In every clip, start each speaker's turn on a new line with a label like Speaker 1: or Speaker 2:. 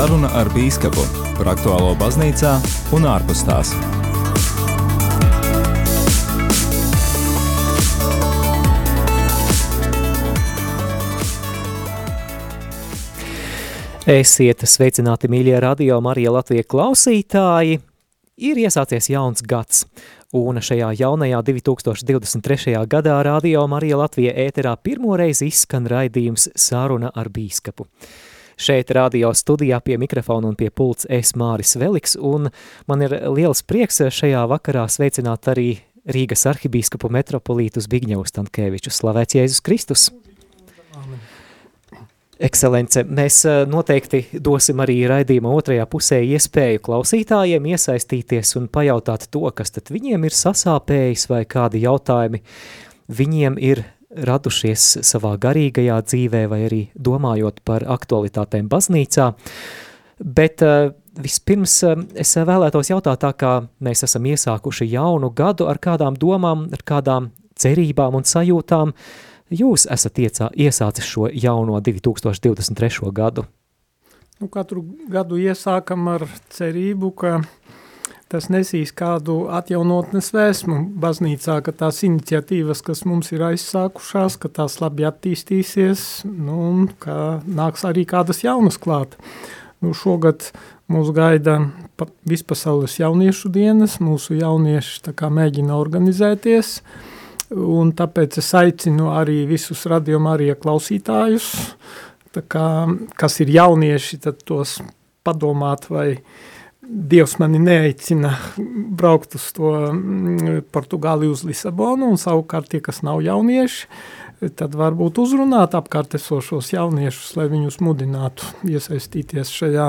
Speaker 1: Saruna ar bīskapu par aktuālo baznīcā un ārpus tās.
Speaker 2: Esiet sveicināti, mīļie radio Marija Latvija klausītāji! Ir iesācies jauns gads, un šajā jaunajā 2023. gadā radio Marija Latvija ēterā pirmoreiz izskan raidījums Sāruna ar bīskapu. Šeit radio studijā pie mikrofona un pie pults es Māris Veliks, un man ir liels prieks šajā vakarā sveicināt arī Rīgas arhibīskapu metropolītu Zbigņevu Stankēviču. Slavēts Jēzus Kristus! Ekscelence, mēs eh, noteikti dosim arī raidījuma otrajā pusē iespēju klausītājiem iesaistīties un pajautāt to, kas tad viņiem ir sasāpējis vai kādi jautājumi viņiem ir radušies savā garīgajā dzīvē vai arī domājot par aktualitātēm baznīcā. Bet uh, vispirms uh, es vēlētos jautāt tā, kā mēs esam iesākuši jaunu gadu ar kādām domām, ar kādām cerībām un sajūtām, uh, jūs esat iecā, iesācis šo jauno 2023. gadu?
Speaker 3: Nu, katru gadu iesākam ar cerību, ka tas nesīs kādu atjaunotnes vēsmu baznīcā, ka tās iniciatīvas, kas mums ir aizsākušās, ka tās labi attīstīsies, nu, un ka nāks arī kādas jaunas klāt. Nu, šogad mūs gaida vispasaules jauniešu dienas, mūsu jaunieši tā kā mēģina organizēties, uh, un tāpēc es aicinu arī visus radiomu arī klausītājus, kā, kas ir jaunieši, tad tos padomāt, vai Dievs mani neaicina braukt uz to mm, Portugāli uz Lisabonu, un savukārt tie, kas nav jaunieši, tad varbūt uzrunāt apkārt esošos jauniešus, lai viņus mudinātu iesaistīties šajā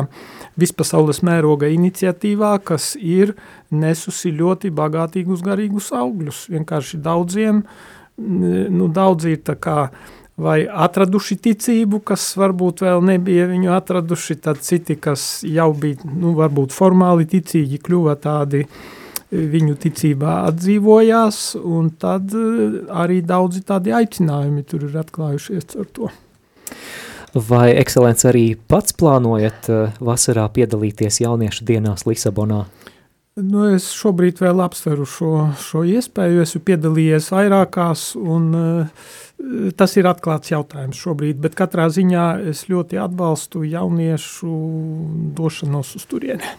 Speaker 3: vispasaules mēroga iniciatīvā, kas ir nesusi ļoti bagātīgus garīgus augļus. Vienkārši daudziem, nu daudzi ir tā kā vai atraduši ticību, kas varbūt vēl nebija viņu atraduši, tad citi, kas jau bija, nu varbūt formāli ticīgi, kļuva tādi viņu ticībā atdzīvojās, un tad eh, arī daudzi tādi aicinājumi tur ir atklājušies ar to.
Speaker 2: Vai ekscelents arī pats plānojat eh, vasarā piedalīties jauniešu dienās Lisabonā?
Speaker 3: Nu, es šobrīd vēl apsveru šo, šo iespēju, esmu piedalījies vairākās, un uh, tas ir atklāts jautājums šobrīd, bet katrā ziņā es ļoti atbalstu jauniešu došanos uz turieni.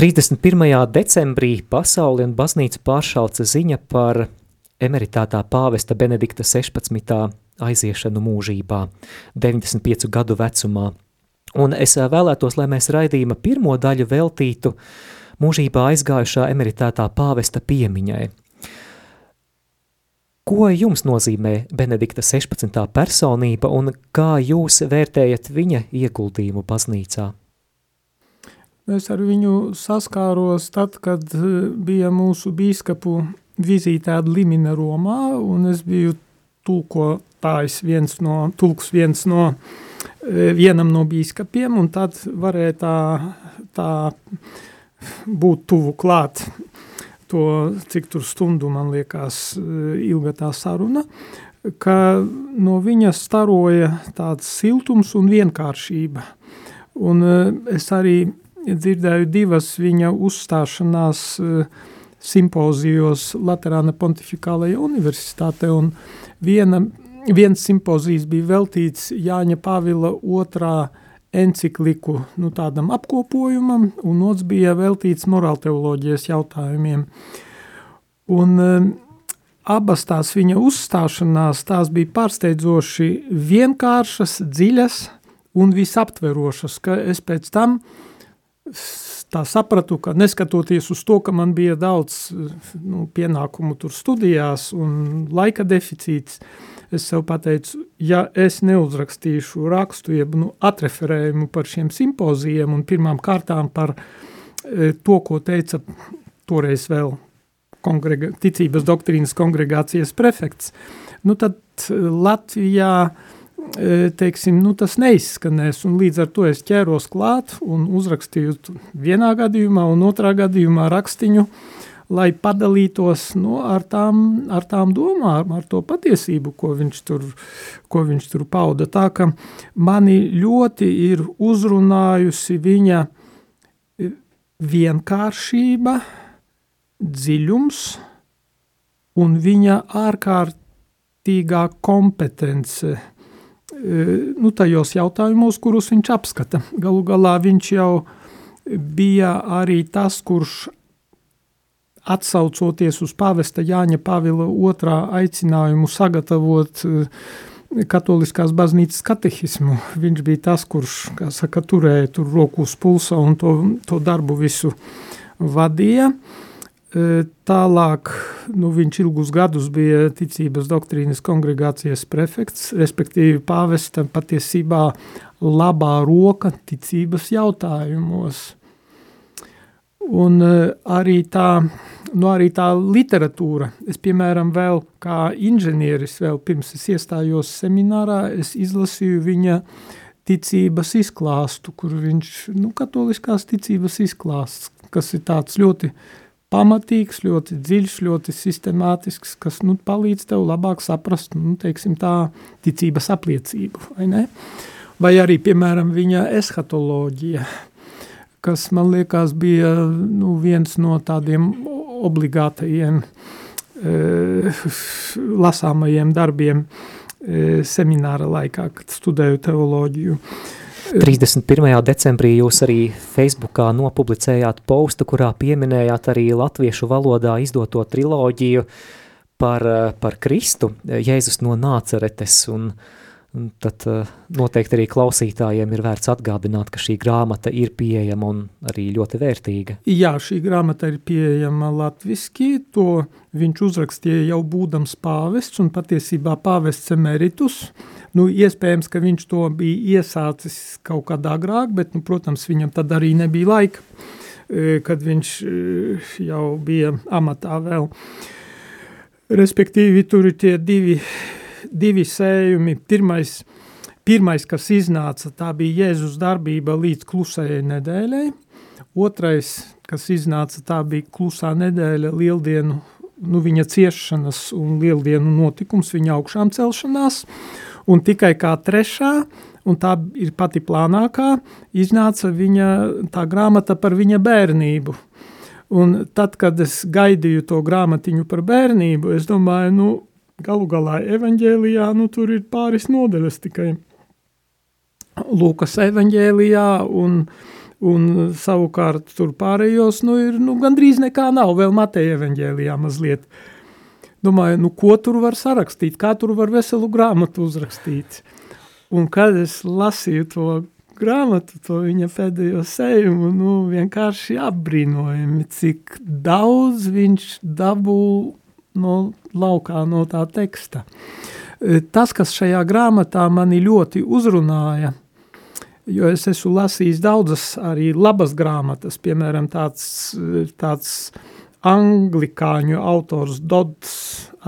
Speaker 2: 31. decembrī pasauli un baznīcu pāršalca ziņa par emeritētā pāvesta Benedikta 16. aiziešanu mūžībā, 95 gadu vecumā. Un es vēlētos, lai mēs raidījuma pirmo daļu veltītu mūžībā aizgājušā emeritētā pāvesta piemiņai. Ko jums nozīmē Benedikta 16. personība un kā jūs vērtējat viņa ieguldījumu baznīcā?
Speaker 3: Es ar viņu saskāros tad, kad eh, bija mūsu bīskapu vizītē Limina Romā, un es biju tulkotājs viens no, tulks viens no, eh, vienam no bīskapiem, un tad varēja tā, tā būt tuvu klāt to, cik tur stundu man liekas eh, ilga tā saruna, ka no viņa staroja tāds siltums un vienkāršība. Un es arī dzirdēju divas viņa uzstāšanās eh, simpozijos Laterāna Pontificālajā universitātē, un viena, viens simpozijas bija veltīts Jāņa Pāvila otrā encikliku nu, tādam apkopojumam, un otrs bija veltīts morālteoloģijas jautājumiem. Un um, abas tās viņa uzstāšanās, tās bija pārsteidzoši vienkāršas, dziļas un visaptverošas, ka es pēc tam uh, tā sapratu, ka neskatoties uz to, ka man bija daudz nu, pienākumu tur studijās un laika deficīts, es sev pateicu, ja es neuzrakstīšu rakstu, jeb nu, atreferējumu par šiem simpozijiem un pirmām kārtām par e, to, ko teica toreiz vēl kongrega, ticības doktrīnas kongregācijas prefekts, nu tad Latvijā uh, teiksim, nu, tas neizskanēs, līdz ar to es ķēros klāt un uzrakstīju vienā gadījumā un otrā gadījumā rakstiņu, lai padalītos nu, ar, tām, ar tām domām, ar to patiesību, ko viņš, tur, ko viņš tur pauda. Tā ka mani ļoti ir uzrunājusi viņa vienkāršība, dziļums un viņa ārkārtīgā kompetence nu, tajos jautājumos, kurus viņš apskata. Galu galā viņš jau bija arī tas, kurš atsaucoties uz pāvesta Jāņa Pāvila otrā aicinājumu sagatavot katoliskās baznīcas katehismu. Viņš bija tas, kurš, saka, turēja tur roku uz pulsa un to, to darbu visu vadīja. Tālāk nu, viņš ilgus gadus bija ticības doktrīnas kongregācijas prefekts, respektīvi pāvesta patiesībā labā roka ticības jautājumos. Un arī tā, nu, arī tā literatūra, es piemēram vēl kā inženieris, vēl pirms es iestājos seminārā, es izlasīju viņa ticības izklāstu, kur viņš, nu, katoliskās ticības izklāsts, kas ir tāds ļoti pamatīgs, ļoti dziļš, ļoti sistemātisks, kas nu, palīdz tev labāk saprast, nu, teiksim, tā ticības apliecību, vai ne? Vai arī, piemēram, viņa eshatoloģija, kas, man liekas, bija nu, viens no tādiem obligātajiem e, lasāmajiem darbiem e, semināra laikā, kad studēju teoloģiju. E,
Speaker 2: 31. decembrī jūs arī Facebookā nopublicējāt postu, kurā pieminējāt arī latviešu valodā izdoto triloģiju par, par Kristu, Jēzus no Nāceretes, un, un tad eh, noteikti arī klausītājiem ir vērts atgādināt, ka šī grāmata ir pieejama un arī ļoti vērtīga.
Speaker 3: Jā, šī grāmata ir pieejama latviski, to viņš uzrakstīja jau būdams pāvests, un patiesībā pāvests emeritus, Nu, iespējams, ka viņš to bija iesācis kaut kad agrāk, bet, nu, protams, viņam tad arī nebija laika, e, kad viņš e, jau bija amatā vēl. Respektīvi, tur ir tie divi, divi sējumi. Pirmais, pirmais, kas iznāca, tā bija Jēzus darbība līdz klusajai nedēļai. Otrais, kas iznāca, tā bija klusā nedēļa lieldienu, nu, viņa ciešanas un lieldienu notikums, viņa augšām celšanās. Un tikai kā trešā, un tā ir pati plānākā, iznāca viņa tā grāmata par viņa bērnību. Un tad, kad es gaidīju to grāmatiņu par bērnību, es domāju, nu, galu galā evaņģēlijā, nu, tur ir pāris nodeļas tikai Lūkas evaņģēlijā un, un savukārt tur pārējos, nu, ir, nu, gandrīz nekā nav, vēl Mateja evaņģēlijā mazliet. Domāju, nu, ko tur var sarakstīt, kā tur var veselu grāmatu uzrakstīt. Un kad es lasīju to grāmatu, to viņa pēdējo sējumu, nu, vienkārši apbrīnojami, cik daudz viņš dabū no laukā no tā teksta. E, tas, kas šajā grāmatā mani ļoti uzrunāja, jo es esmu lasījis daudzas arī labas grāmatas, piemēram, tāds, tāds uh, anglikāņu autors Dodds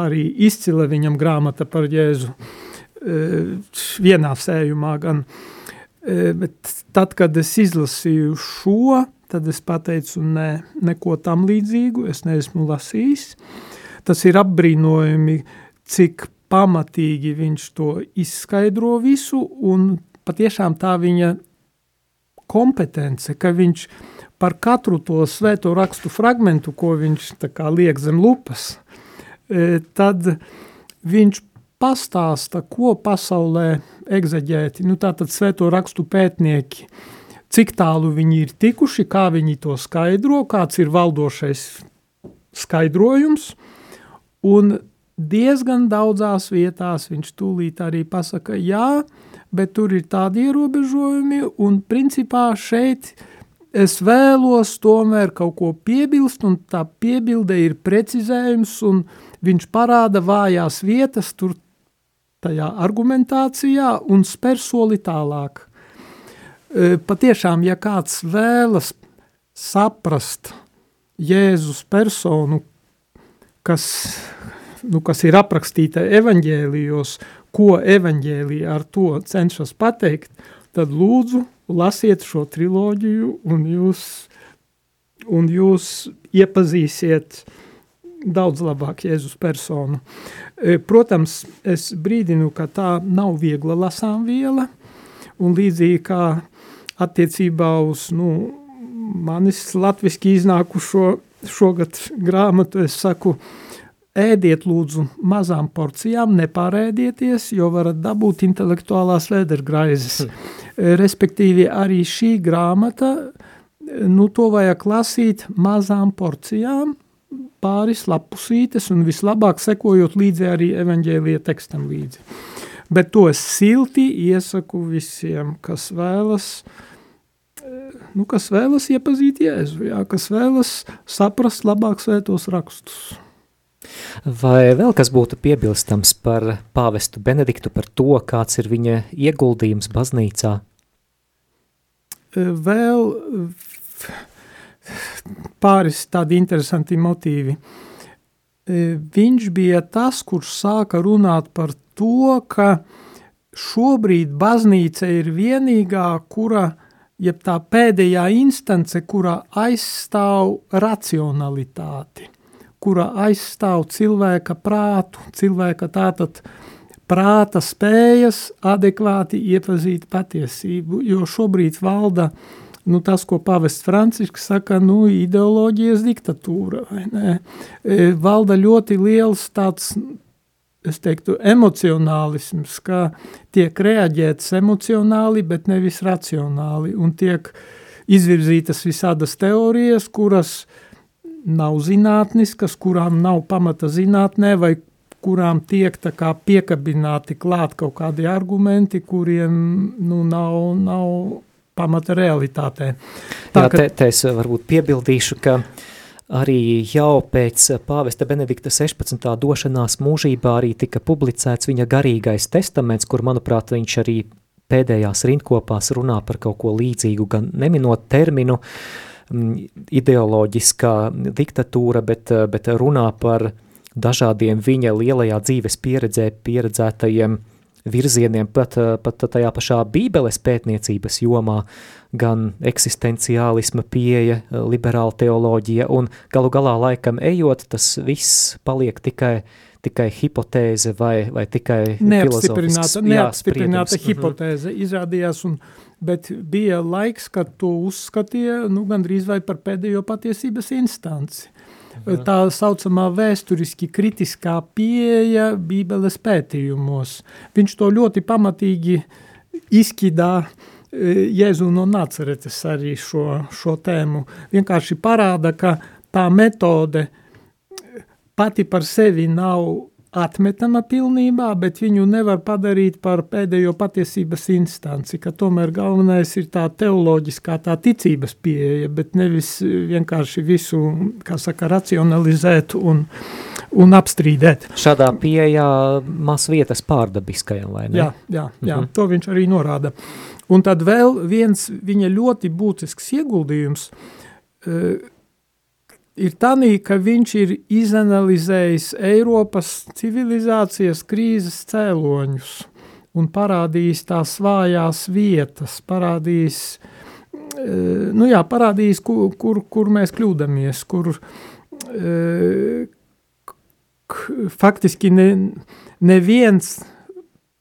Speaker 3: arī izcila viņam grāmata par Jēzu e, vienā sējumā gan, e, bet tad, kad es izlasīju šo, tad es pateicu ne, neko tam līdzīgu, es neesmu lasījis. Tas ir apbrīnojami, cik pamatīgi viņš to izskaidro visu un patiešām tā viņa kompetence, ka viņš par katru to svēto rakstu fragmentu, ko viņš liek zem lupas, e, tad viņš pastāsta, ko pasaulē egzeģēti, nu tātad svēto rakstu pētnieki, cik tālu viņi ir tikuši, kā viņi to skaidro, kāds ir valdošais skaidrojums, un diezgan daudzās vietās viņš tūlīt arī pasaka, jā, bet tur ir tādi ierobežojumi, un principā šeit es vēlos tomēr kaut ko piebilst, un tā piebilde ir precizējums, un viņš parāda vājās vietas tur tajā argumentācijā un spēr soli tālāk. E, patiešām, ja kāds vēlas saprast Jēzus personu, kas, nu, kas ir aprakstīta evaņģēlijos, ko evaņģēlija ar to cenšas pateikt, tad lūdzu lasiet šo triloģiju un jūs un jūs iepazīsiet daudz labāk Jēzus personu. E, protams, es brīdinu, ka tā nav viegla lasām viela, un līdzīgi kā attiecībā uz nu, manis latviski iznākušo šogad grāmatu, es saku, ēdiet lūdzu mazām porcijām, nepārēdieties, jo varat dabūt intelektuālās vēdergraizes. Hmm. Respektīvi arī šī grāmata, nu to vajag lasīt mazām porcijām, pāris lapusītes un vislabāk sekojot līdzi arī evaņģēlija tekstam līdzi. Bet to es silti iesaku visiem, kas vēlas, nu, kas vēlas iepazīt Jēzu, jā, kas vēlas saprast labāk svētos rakstus.
Speaker 2: Vai vēl kas būtu piebilstams par pāvestu Benediktu, par to, kāds ir viņa ieguldījums baznīcā?
Speaker 3: Vēl pāris tādi interesanti motīvi. Viņš bija tas, kurš sāka runāt par to, ka šobrīd baznīca ir vienīgā, kura, jeb tā pēdējā instance, kurā aizstāv racionalitāti, kura aizstāv cilvēka prātu, cilvēka tātad prāta spējas adekvāti iepazīt patiesību, jo šobrīd valda nu, tas, ko pavests Francisks saka, nu, ideoloģijas diktatūra? E, valda ļoti liels tāds, es teiktu, emocionālisms, ka tiek reaģēts emocionāli, bet nevis racionāli, un tiek izvirzītas visādas teorijas, kuras nav zinātniskas, kurām nav pamata zinātnē, vai kurām tiek kā piekabināti klāt kaut kādi argumenti, kuriem nu, nav, nav pamata realitātē.
Speaker 2: Tā, Jā, ka... te, te es varbūt piebildīšu, ka arī jau pēc pāvesta Benedikta 16. došanās mūžībā arī tika publicēts viņa garīgais testaments, kur, manuprāt, viņš arī pēdējās rindkopās runā par kaut ko līdzīgu, gan neminot terminu mm, ideoloģiskā diktatūra, bet, bet runā par dažādiem viņa lielajā dzīves pieredzē pieredzētajiem uh, virzieniem, pat, eh, pat tajā pašā bībeles pētniecības jomā, gan eksistenciālisma pieeja, eh, liberāla teoloģija, un galu galā laikam ejot, tas viss paliek tikai, tikai hipotēze vai, vai tikai
Speaker 3: neapstiprināta, neapstiprināta jā, hipotēze izrādījās, un, bet bija laiks, kad to uzskatīja nu, gandrīz vai par pēdējo patiesības instanci tā saucamā vēsturiski kritiskā pieeja bībeles pētījumos. Viņš to ļoti pamatīgi izkidā e, Jēzu no Nacaretes arī šo, šo tēmu. Vienkārši parāda, ka tā metode pati par sevi nav atmetama pilnībā, bet viņu nevar padarīt par pēdējo patiesības instanci, tomēr galvenais ir tā teoloģiskā, tā ticības pieeja, bet nevis vienkārši visu, kā saka, racionalizēt un, un apstrīdēt.
Speaker 2: Šādā pieejā maz vietas pārdabiskajam, vai ne?
Speaker 3: Jā, jā, jā mhm. to viņš arī norāda. Un tad vēl viens viņa ļoti būtisks ieguldījums, uh, ir tanī, ka viņš ir izanalizējis Eiropas civilizācijas krīzes cēloņus un parādījis tās vājās vietas, parādījis, eh, nu jā, parādījis, kur, kur, kur mēs kļūdamies, kur e, faktiski ne, neviens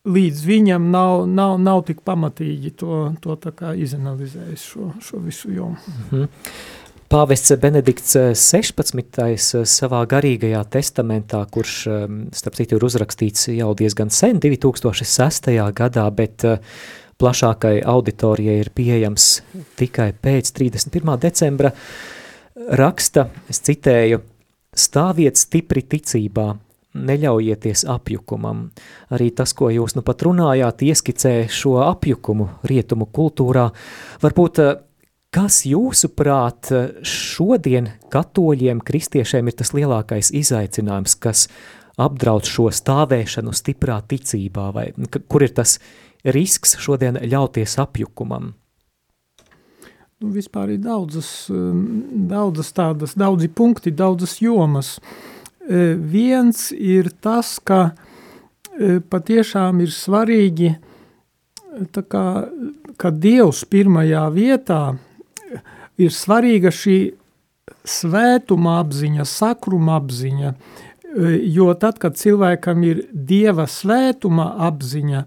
Speaker 3: līdz viņam nav, nav, nav tik pamatīgi to, to tā izanalizējis šo, šo visu jomu. -hmm.
Speaker 2: Pāvests Benedikts 16. Eh, eh, savā garīgajā testamentā, kurš, ehm, starp citu, ir uzrakstīts jau diezgan sen, 2006. gadā, bet eh, plašākai auditorijai ir pieejams tikai pēc 31. decembra, raksta, es citēju, stāviet stipri ticībā, neļaujieties apjukumam. Arī tas, ko jūs nu pat runājāt, ieskicē šo apjukumu rietumu kultūrā. Varbūt Kas jūsuprāt šodien katoļiem, kristiešiem ir tas lielākais izaicinājums, kas apdraud šo stāvēšanu stiprā ticībā, vai kur ir tas risks šodien ļauties apjukumam?
Speaker 3: Nu, vispār ir daudzas, daudzas tādas, daudzi punkti, daudzas jomas. E, viens ir tas, ka e, patiešām ir svarīgi, kā, ka Dievs pirmajā vietā ir svarīga šī svētuma apziņa, sakruma apziņa, jo tad, kad cilvēkam ir dieva svētuma apziņa,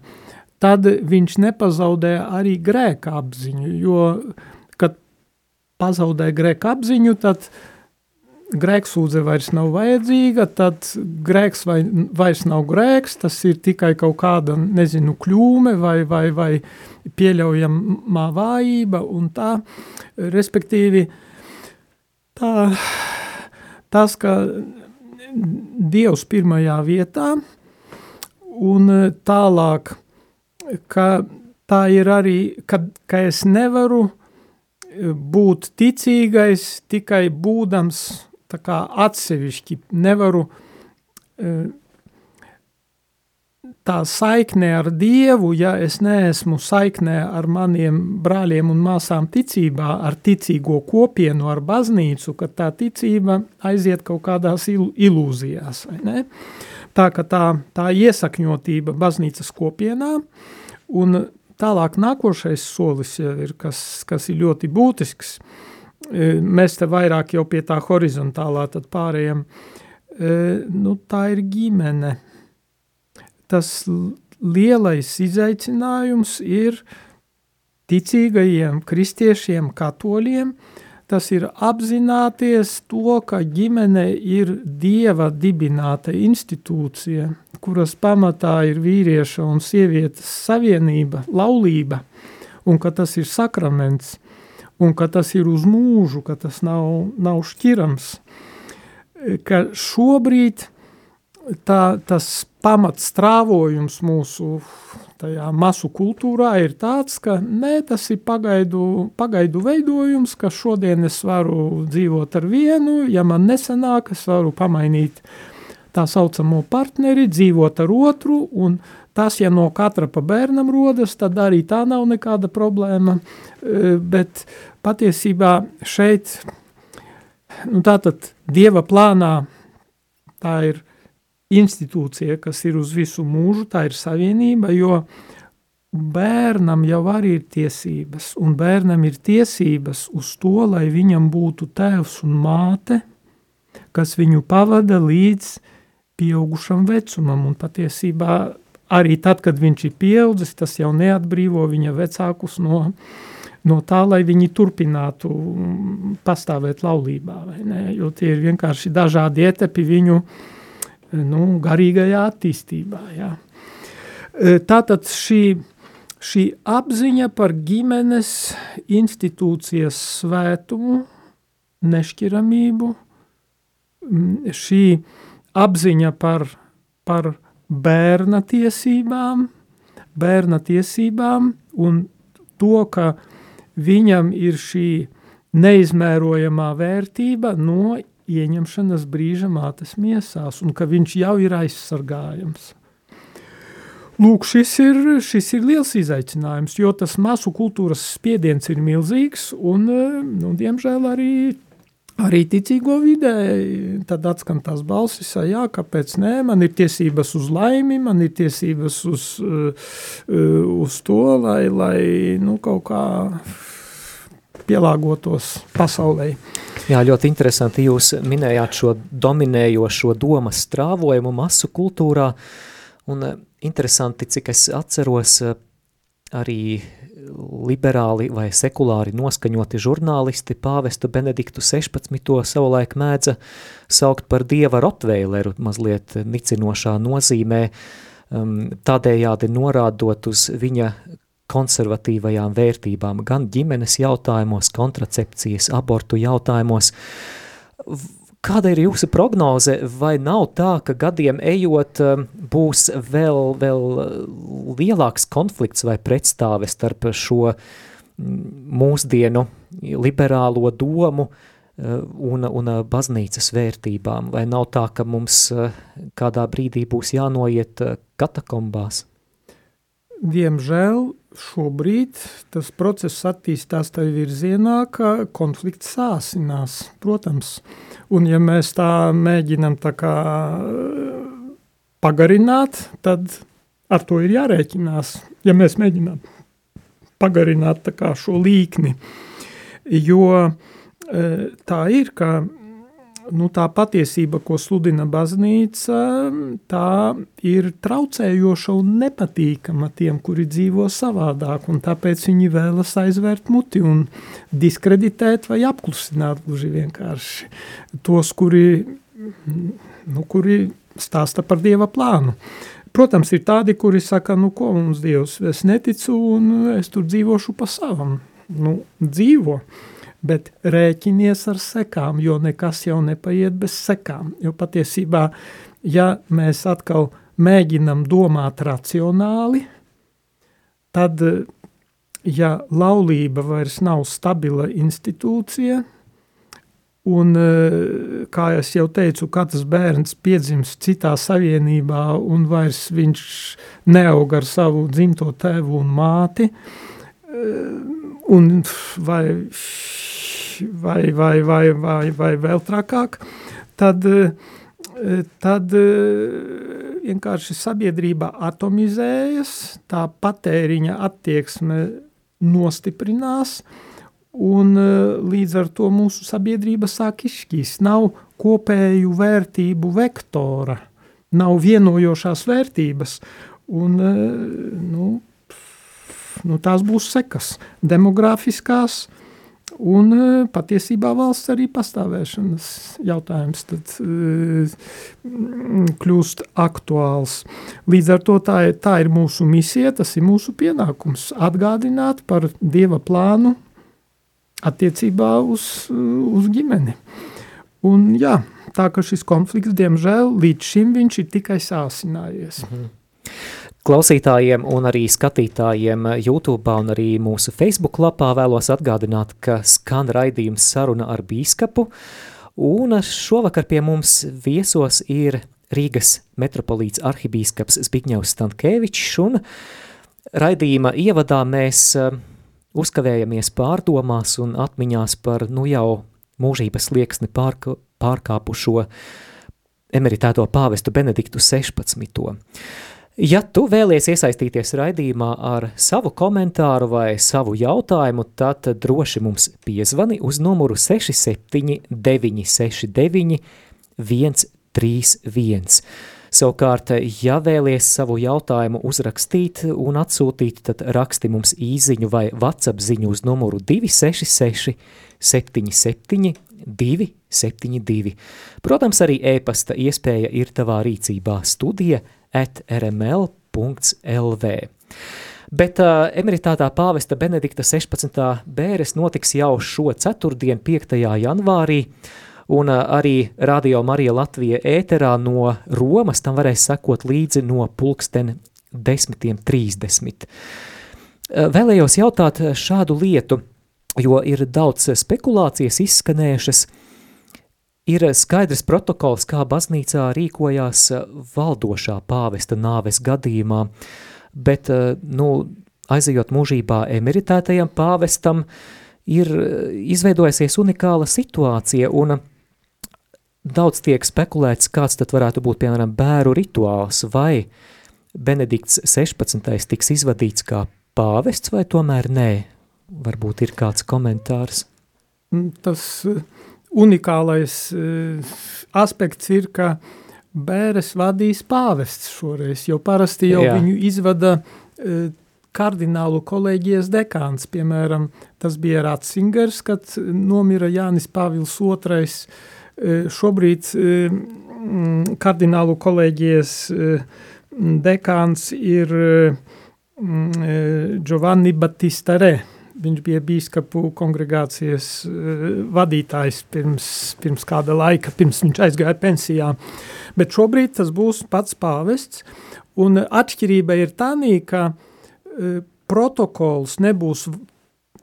Speaker 3: tad viņš nepazaudē arī grēka apziņu, jo, kad pazaudē grēka apziņu, tad grēksūdze vairs nav vajadzīga, tad grēks vai, vairs nav grēks, tas ir tikai kaut kāda, nezinu, kļūme vai, vai, vai pieļaujamā vājība un tā, respektīvi, tā, tas, ka Dievs pirmajā vietā un tālāk, ka tā ir arī, ka, ka es nevaru būt ticīgais tikai būdams tā kā atsevišķi nevaru tā saiknē ar Dievu, ja es neesmu saiknē ar maniem brāļiem un māsām ticībā, ar ticīgo kopienu, ar baznīcu, ka tā ticība aiziet kaut kādās il ilūzijās, ne? Tā, ka tā, tā iesakņotība baznīcas kopienā un tālāk nākošais solis jau ir, kas, kas ir ļoti būtisks, mēs te vairāk jau pie tā horizontālā tad pārējiem, e, nu tā ir ģimene. Tas lielais izaicinājums ir ticīgajiem kristiešiem, katoļiem, tas ir apzināties to, ka ģimene ir Dieva dibināta institūcija, kuras pamatā ir vīrieša un sievietes savienība, laulība, un ka tas ir sakraments – un ka tas ir uz mūžu, ka tas nav, nav šķirams, ka šobrīd tā, tas pamats strāvojums mūsu tajā masu kultūrā ir tāds, ka nē, tas ir pagaidu, pagaidu veidojums, ka šodien es varu dzīvot ar vienu, ja man nesanāk, es varu pamainīt tā saucamo partneri, dzīvot ar otru, un tas, ja no katra pa bērnam rodas, tad arī tā nav nekāda problēma, Eh, bet patiesībā šeit, nu tātad Dieva plānā tā ir institūcija, kas ir uz visu mūžu, tā ir savienība, jo bērnam jau arī ir tiesības, un bērnam ir tiesības uz to, lai viņam būtu tēvs un māte, kas viņu pavada līdz pieaugušam vecumam, un patiesībā arī tad, kad viņš ir pieaudzis, tas jau neatbrīvo viņa vecākus no uh, no tā, lai viņi turpinātu mm, pastāvēt laulībā, jo tie ir vienkārši dažādi etapi viņu nu, garīgajā attīstībā. Jā. E, tātad šī, šī apziņa par ģimenes institūcijas svētumu, nešķiramību, mm, šī apziņa par, par bērna tiesībām, bērna tiesībām un to, ka uh, viņam ir šī neizmērojamā vērtība no ieņemšanas brīža mātes miesās, un ka viņš jau ir aizsargājams. Lūk, šis ir, šis ir liels izaicinājums, jo tas masu kultūras spiediens ir milzīgs, un, nu, diemžēl arī arī ticīgo vidē, tad atskan tās balsis, jā, kāpēc nē, man ir tiesības uz laimi, man ir tiesības uz, uh, uz to, lai, lai nu, kaut kā pielāgotos pasaulē.
Speaker 2: Jā, ļoti interesanti. Jūs minējāt šo dominējošo domas strāvojumu masu kultūrā, un uh, interesanti, cik es atceros, uh, arī liberāli vai sekulāri noskaņoti žurnālisti pāvestu Benediktu 16. savulaik mēdza saukt par dieva rotveileru mazliet nicinošā nozīmē, um, tādējādi norādot uz viņa konservatīvajām vērtībām gan ģimenes jautājumos, kontracepcijas, abortu jautājumos. Kāda ir jūsu prognoze, vai nav tā, ka gadiem ejot um, būs vēl, vēl lielāks konflikts vai pretstāve starp šo mm, mūsdienu liberālo domu uh, un, un uh, baznīcas vērtībām? Vai nav tā, ka mums uh, kādā brīdī būs jānoiet katakombās?
Speaker 3: Diemžēl šobrīd tas process attīstās tajā virzienā, ka konflikts sāsinās, protams. Un ja mēs tā mēģinam tā kā pagarināt, tad ar to ir jārēķinās, ja mēs mēģinām pagarināt kā šo līkni. Jo tā ir, ka nu, tā patiesība, ko sludina baznīca, tā ir traucējoša un nepatīkama tiem, kuri dzīvo savādāk, tāpēc viņi vēlas aizvērt muti un diskreditēt vai apklusināt gluži vienkārši tos, kuri, nu, kuri stāsta par Dieva plānu. Protams, ir tādi, kuri saka, nu ko mums Dievs, es neticu un es tur dzīvošu pa savam. Nu, dzīvo. Bet rēķinies ar sekām, jo nekas jau nepaiet bez sekām. Jo patiesībā, ja mēs atkal mēģinam domāt racionāli, tad, ja laulība vairs nav stabila institūcija, un, kā jau teicu, katrs bērns piedzimst citā savienībā, un vairs viņš neaug ar savu dzimto tēvu un māti, un vai vai, vai, vai, vai, vai vēl trakāk, tad, tad vienkārši sabiedrība atomizējas, tā patēriņa attieksme nostiprinās, un līdz ar to mūsu sabiedrība sāk izšķīst. Nav kopēju vērtību vektora, nav vienojošās vērtības, un nu, nu, tās būs sekas demografiskās, Un e, patiesībā valsts arī pastāvēšanas jautājums tad uh, kļūst aktuāls. Līdz ar to tā ir, tā ir mūsu misija, tas ir mūsu pienākums atgādināt par Dieva plānu attiecībā uz, uz ģimeni. Un jā, tā ka šis konflikts, diemžēl, līdz šim viņš ir tikai sāsinājies. Mhm.
Speaker 2: Klausītājiem un arī skatītājiem YouTube un arī mūsu Facebook lapā vēlos atgādināt, ka skan raidījums saruna ar bīskapu, un šovakar pie mums viesos ir Rīgas metropolīts arhibīskaps Zbigņevs Stankēvičs, un raidījuma ievadā mēs eh, uzkavējamies pārdomās un atmiņās par nu jau mūžības lieksni pārka, pārkāpušo emeritēto pāvestu Benediktu 16. Ja tu vēlies iesaistīties raidījumā ar savu komentāru vai savu jautājumu, tad droši mums piezvani uz numuru 679 969 131. Savukārt, ja vēlies savu jautājumu uzrakstīt un atsūtīt, tad raksti mums īziņu vai WhatsApp ziņu uz numuru 266 77 272. Protams, arī e-pasta iespēja ir tavā rīcībā studija – at rml.lv. Bet uh, emeritātā pāvesta Benedikta 16. bēres notiks jau šo ceturtdienu, 5. janvārī, un uh, arī Radio Marija Latvija ēterā no Romas tam varēs sekot līdzi no pulksten 10.30. Uh, vēlējos jautāt šādu lietu, jo ir daudz spekulācijas izskanējušas, uh, Ir skaidrs protokols, kā baznīcā rīkojās valdošā pāvesta nāves gadījumā, bet, nu, aizejot mūžībā emeritētajam pāvestam, ir izveidojusies unikāla situācija, un daudz tiek spekulēts, kāds tad varētu būt, piemēram, bēru rituāls, vai Benedikts 16. tiks izvadīts kā pāvests, vai tomēr nē? Varbūt ir kāds komentārs.
Speaker 3: Tas unikālais uh, aspekts ir, ka bēres vadīs pāvests šoreiz, jo parasti jau Jā. viņu izvada uh, kardinālu kolēģijas dekāns, piemēram, tas bija Ratzingers, kad nomira Jānis Pāvils II. Uh, šobrīd uh, kardinālu kolēģijas dekāns ir uh, Giovanni Battista Re, Viņš bija bīskapu kongregācijas uh, vadītājs pirms, pirms kāda laika, pirms viņš aizgāja pensijā. Bet šobrīd tas būs pats pāvests, un atšķirība ir tādā, ka uh, protokols nebūs,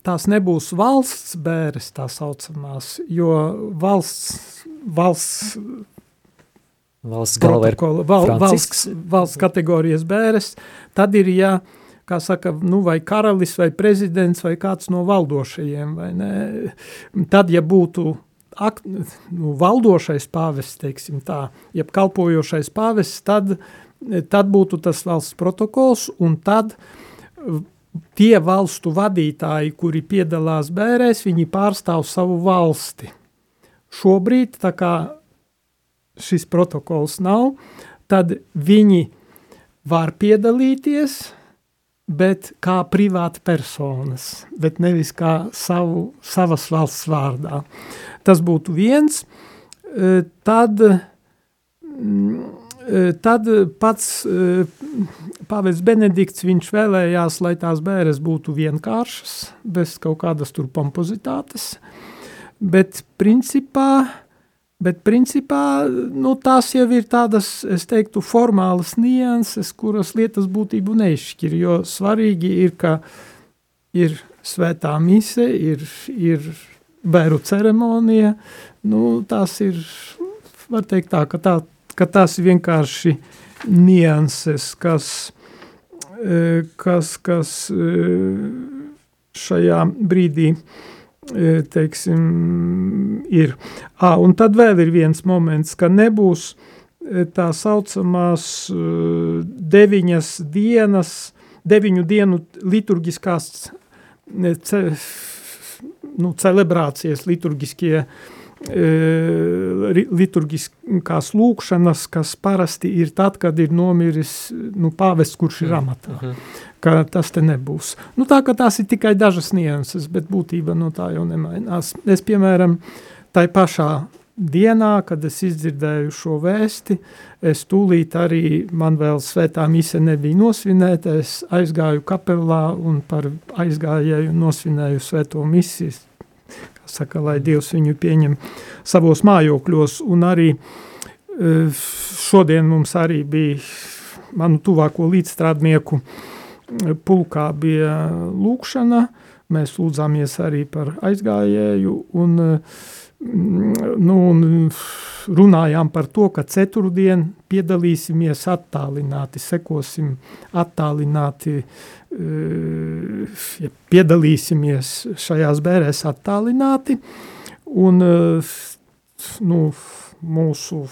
Speaker 3: tās nebūs valsts bēres tā saucamās, jo valsts, valsts
Speaker 2: valsts galva ir val,
Speaker 3: valsts, valsts kategorijas bēres, tad ir, ja kā saka, nu, vai karalis, vai prezidents, vai kāds no valdošajiem? Tad, ja būtu ak, nu, valdošais pāvests, teiksim tā, jeb kalpojošais pāvests, tad, tad būtu tas valsts protokols, un tad tie valstu vadītāji, kuri piedalās bērēs, viņi pārstāv savu valsti. Šobrīd, tā kā šis protokols nav, tad viņi var piedalīties, bet kā privāti personas, bet nevis kā savu, savas valsts vārdā. Tas būtu viens, e, tad, mm, e, tad pats e, pāvests Benedikts, viņš vēlējās, lai tās bēres būtu vienkāršas, bez kaut kādas tur pompozitātes, bet principā Bet, principā, nu, tās jau ir tādas, es teiktu, formālas nianses, kuras lietas būtību neizšķir, jo svarīgi ir, ka ir svētā mise, ir, ir bēru ceremonija, nu, tās ir, var teikt tā, ka, tā, ka tās ir vienkārši nianses, kas, e, kas, kas e, šajā brīdī E, teiksim, ir. À, un tad vēl ir viens moments, ka nebūs e, tā saucamās e, deviņas dienas, deviņu dienu liturgiskās ce, nu, celebrācijas, liturgiskie liturgiskās lūkšanas, kas parasti ir tad, kad ir nomiris nu, pāvests, kurš ir amatā. Uh mhm. Ka tas te nebūs. Nu, tā ka tās ir tikai dažas nianses, bet būtība no tā jau nemainās. Es, piemēram, tai pašā dienā, kad es izdzirdēju šo vēsti, es tūlīt arī, man vēl svētā mise nebija nosvinēta, es aizgāju kapelā un par aizgājēju nosvinēju svēto misiju, kā saka, lai Dievs viņu pieņem savos mājokļos, un arī eh, šodien mums arī bija manu tuvāko līdzstrādnieku uh, pulkā bija lūkšana, mēs lūdzāmies arī par aizgājēju un, mm, nu, un runājām par to, ka ceturtdien piedalīsimies attālināti, sekosim attālināti, eh, ja piedalīsimies šajās bērēs attālināti. Un eh, nu, mūsu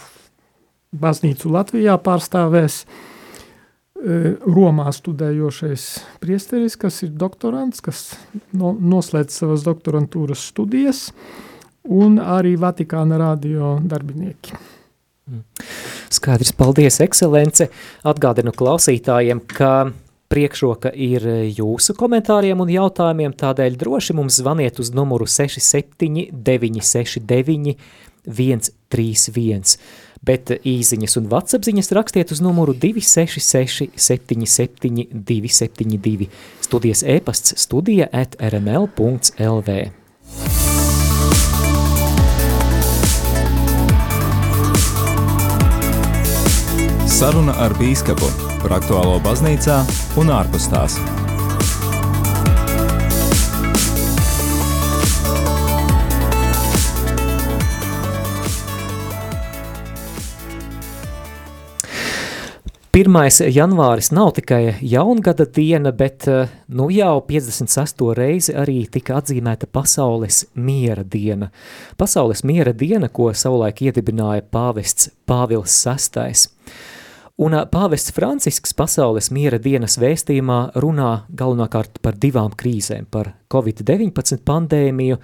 Speaker 3: baznīcu Latvijā pārstāvēs uh, Romā studējošais priesteris, kas ir doktorants, kas no, noslēdz savas doktorantūras studijas, un arī Vatikāna radio darbinieki.
Speaker 2: Mm. Skaidrs, paldies, ekscelence. Atgādinu klausītājiem, ka priekšroka ir jūsu komentāriem un jautājumiem, tādēļ droši mums zvaniet uz numuru 67 969 131 bet īziņas un vatsapziņas rakstiet uz numuru 266 77 272. Studijas e-pasts studija at rml.lv.
Speaker 1: Saruna ar bīskapu par aktuālo baznīcā un ārpus tās.
Speaker 2: Pirmais janvāris nav tikai jaungada diena, bet eh, nu jau 56. reizi arī tika atzīmēta Pasaules miera diena. Pasaules miera diena, ko savulaik iedibināja pāvests Pāvils VI. Un eh, pāvests Francisks Pasaules miera dienas vēstījumā runā galvenokārt par divām krīzēm, par Covid-19 pandēmiju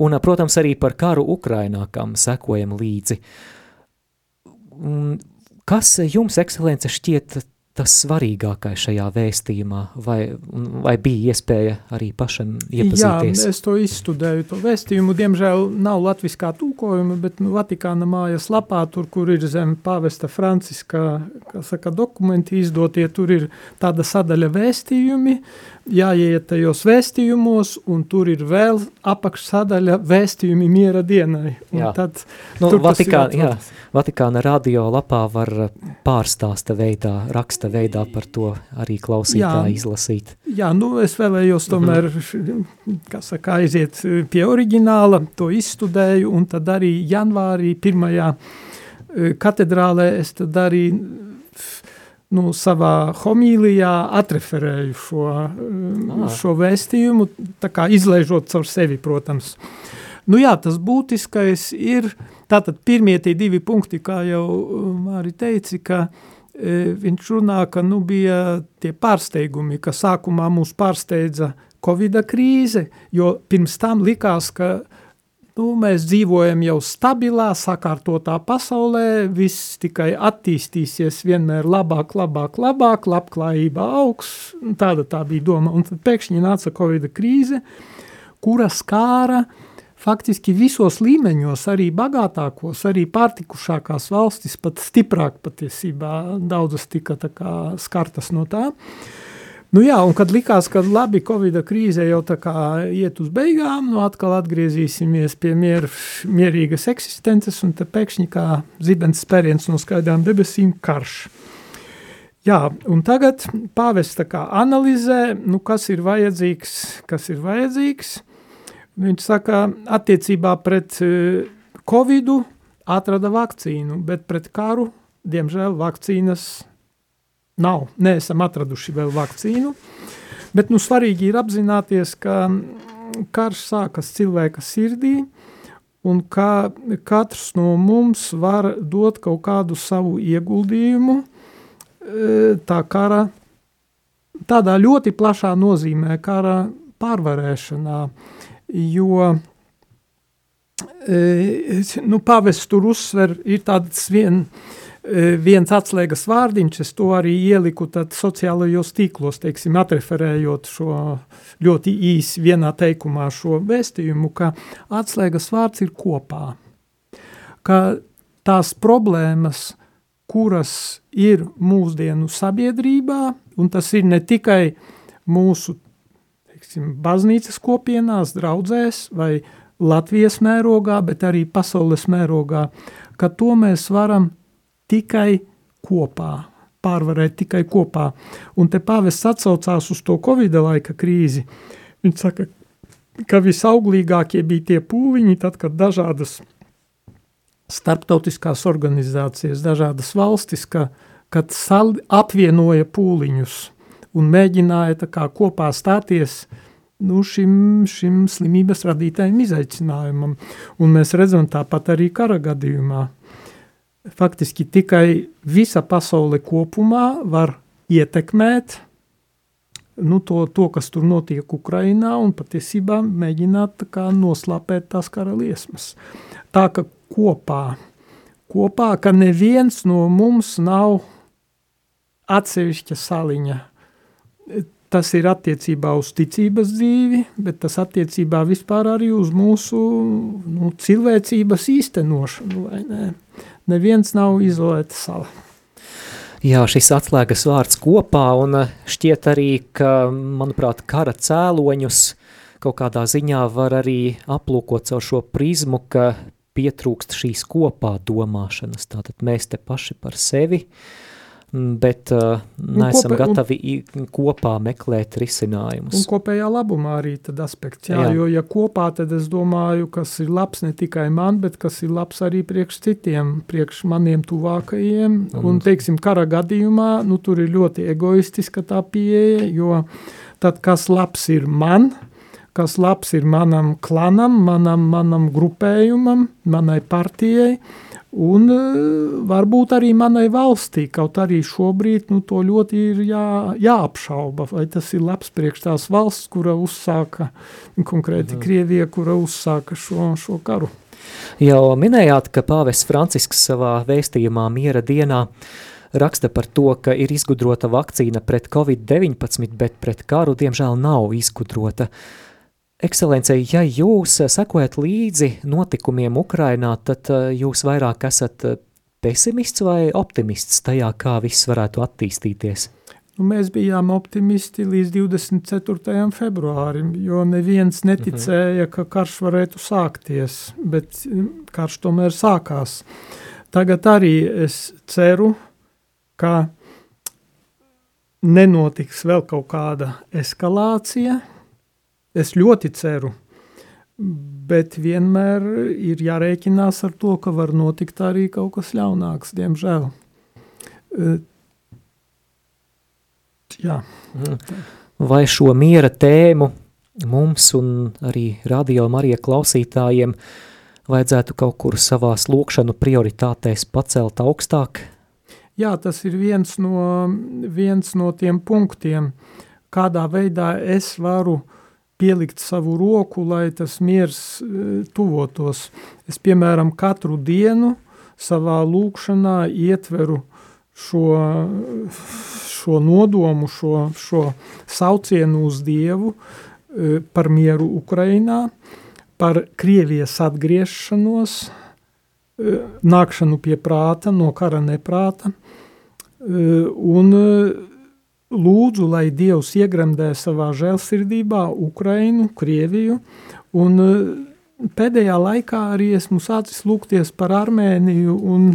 Speaker 2: un, protams, arī par karu Ukrainā, kam sekojam līdzi. Kas jums, ekscelence, šķiet tas svarīgākais šajā vēstījumā, vai, vai bija iespēja arī pašam iepazīties?
Speaker 3: Jā, es to izstudēju, to vēstījumu. Diemžēl nav latviskā tūkojuma, bet nu, Vatikāna mājas lapā, tur, kur ir zem pāvesta Franciska, kā saka, dokumenti izdotie, tur ir tāda sadaļa vēstījumi, jāiet tajos vēstījumos, un tur ir vēl apakšsadaļa vēstījumi miera dienai. Tad,
Speaker 2: nu, Vatikāna, jā, Vatikāna radio lapā var pārstāsta veidā, raksta veidā par to arī klausītāji jā, izlasīt.
Speaker 3: Jā, nu es vēlējos tomēr, mm -hmm. kā saka, aiziet pie oriģināla, to izstudēju, un tad arī janvārī pirmajā eh, katedrālē es tad arī nu, savā homīlijā atreferēju šo, ah. šo vēstījumu, izlaižot caur sevi, protams. Nu jā, tas būtiskais ir, tātad pirmie tie divi punkti, kā jau Māri teici, ka viņš runā, ka nu, bija tie pārsteigumi, ka sākumā mūs pārsteidza Covid krīze, jo pirms tam likās, ka nu, mēs dzīvojam jau stabilā, sakārtotā pasaulē, viss tikai attīstīsies vienmēr labāk, labāk, labāk, labklājība augs, tāda tā bija doma, un tad pēkšņi nāca Covid krīze, kura skāra uh, faktiski visos līmeņos, arī bagātākos, arī pārtikušākās valstis, pat stiprāk patiesībā. Daudzas tika kā skartas no tā. Nu jā, un kad likās, ka labi, Covid krīze jau tā kā iet uz beigām, nu atkal atgriezīsimies pie mier, mierīgas eksistences, un te pēkšņi kā zibens spēriens no skaidrām debesīm karš. Jā, un tagad pāvests analizē, nu kas ir vajadzīgs, kas ir vajadzīgs, Viņš saka, attiecībā pret e, covidu atrada vakcīnu, bet pret karu, diemžēl, vakcīnas nav. Neesam atraduši vēl vakcīnu, bet nu, svarīgi ir apzināties, ka karš sākas cilvēka sirdī, un ka katrs no mums var dot kaut kādu savu ieguldījumu e, tā kara, tādā ļoti plašā nozīmē, kara pārvarēšanā, jo e, nu, pavests tur uzsver, ir tāds vien, e, viens atslēgas vārdiņš, es to arī ieliku sociālajos tīklos, teiksim, atreferējot šo ļoti īsi vienā teikumā šo vēstījumu, ka atslēgas vārds ir kopā, ka tās problēmas, kuras ir mūsdienu sabiedrībā, un tas ir ne tikai mūsu teiksim, baznīcas kopienās, draudzēs vai Latvijas mērogā, bet arī pasaules mērogā, ka to mēs varam tikai kopā, pārvarēt tikai kopā. Un te pāvests atsaucās uz to Covid laika krīzi. Viņš saka, ka visauglīgākie bija tie pūliņi, tad, kad dažādas starptautiskās organizācijas, dažādas valstis, ka, kad apvienoja pūliņus – un mēģināja kā, kopā stāties nu, šim, šim slimības radītājiem izaicinājumam. Un mēs redzam tāpat arī kara gadījumā. Faktiski tikai visa pasaule kopumā var ietekmēt nu, to, to, kas tur notiek Ukrainā, un patiesībā mēģināt kā, noslāpēt tās kara liesmas. Tā ka kopā, kopā, ka neviens no mums nav atsevišķa saliņa Tas ir attiecībā uz ticības dzīvi, bet tas attiecībā vispār arī uz mūsu nu, cilvēcības īstenošanu. Ne? Neviens nav izolēta sala.
Speaker 2: Jā, šis atslēgas vārds kopā, un eh, šķiet arī, ka, manuprāt, kara cēloņus kaut kādā ziņā var arī aplūkot caur šo prizmu, ka pietrūkst šīs kopā domāšanas. Tātad mēs te paši par sevi uh, bet uh, neesam kopē, gatavi un, kopā meklēt risinājumus.
Speaker 3: Un kopējā labumā arī tad aspekts, jā, jā. jo ja kopā, tad es domāju, kas ir labs ne tikai man, bet kas ir labs arī priekš citiem, priekš maniem tuvākajiem, un, un teiksim, kara gadījumā, nu tur ir ļoti egoistiska tā pieeja, jo tad kas labs ir man, kas labs ir manam klanam, manam, manam grupējumam, manai partijai, Un e, varbūt arī manai valstī, kaut arī šobrīd nu, to ļoti ir jā, jāapšauba, vai tas ir labs priekš tās valsts, kura uzsāka, konkrēti mm. Krievija, kura uzsāka šo, šo karu.
Speaker 2: Jau minējāt, ka pāvests Francisks savā vēstījumā miera dienā raksta par to, ka ir izgudrota vakcīna pret Covid-19, bet pret karu diemžēl nav izgudrota. Uh, Ekscelencija, ja jūs eh, sekojat līdzi notikumiem Ukrainā, tad eh, jūs vairāk esat eh, pesimists vai optimists tajā, kā viss varētu attīstīties?
Speaker 3: Nu, mēs bijām optimisti līdz 24. februārim, jo neviens neticēja, ka karš varētu sākties, bet mm, karš tomēr sākās. Tagad arī es ceru, ka nenotiks vēl kaut kāda eskalācija, Es ļoti ceru, bet vienmēr ir jārēķinās ar to, ka var notikt arī kaut kas ļaunāks, diemžēl. Jā.
Speaker 2: Vai šo miera tēmu mums un arī radio Marija klausītājiem vajadzētu kaut kur savās lūkšanu prioritātēs pacelt augstāk?
Speaker 3: jā, tas ir viens no, viens no tiem punktiem, kādā veidā es varu pielikt savu roku, lai tas miers e, tuvotos. Es, piemēram, katru dienu savā lūkšanā ietveru šo, šo nodomu, šo, šo saucienu uz Dievu e, par mieru Ukrainā, par Krievijas atgriešanos, e, nākšanu pie prāta, no kara neprāta, un lūdzu, lai Dievs iegremdē savā žēlsirdībā Ukrainu, Krieviju, un pēdējā laikā arī esmu sācis lūgties par Armēniju un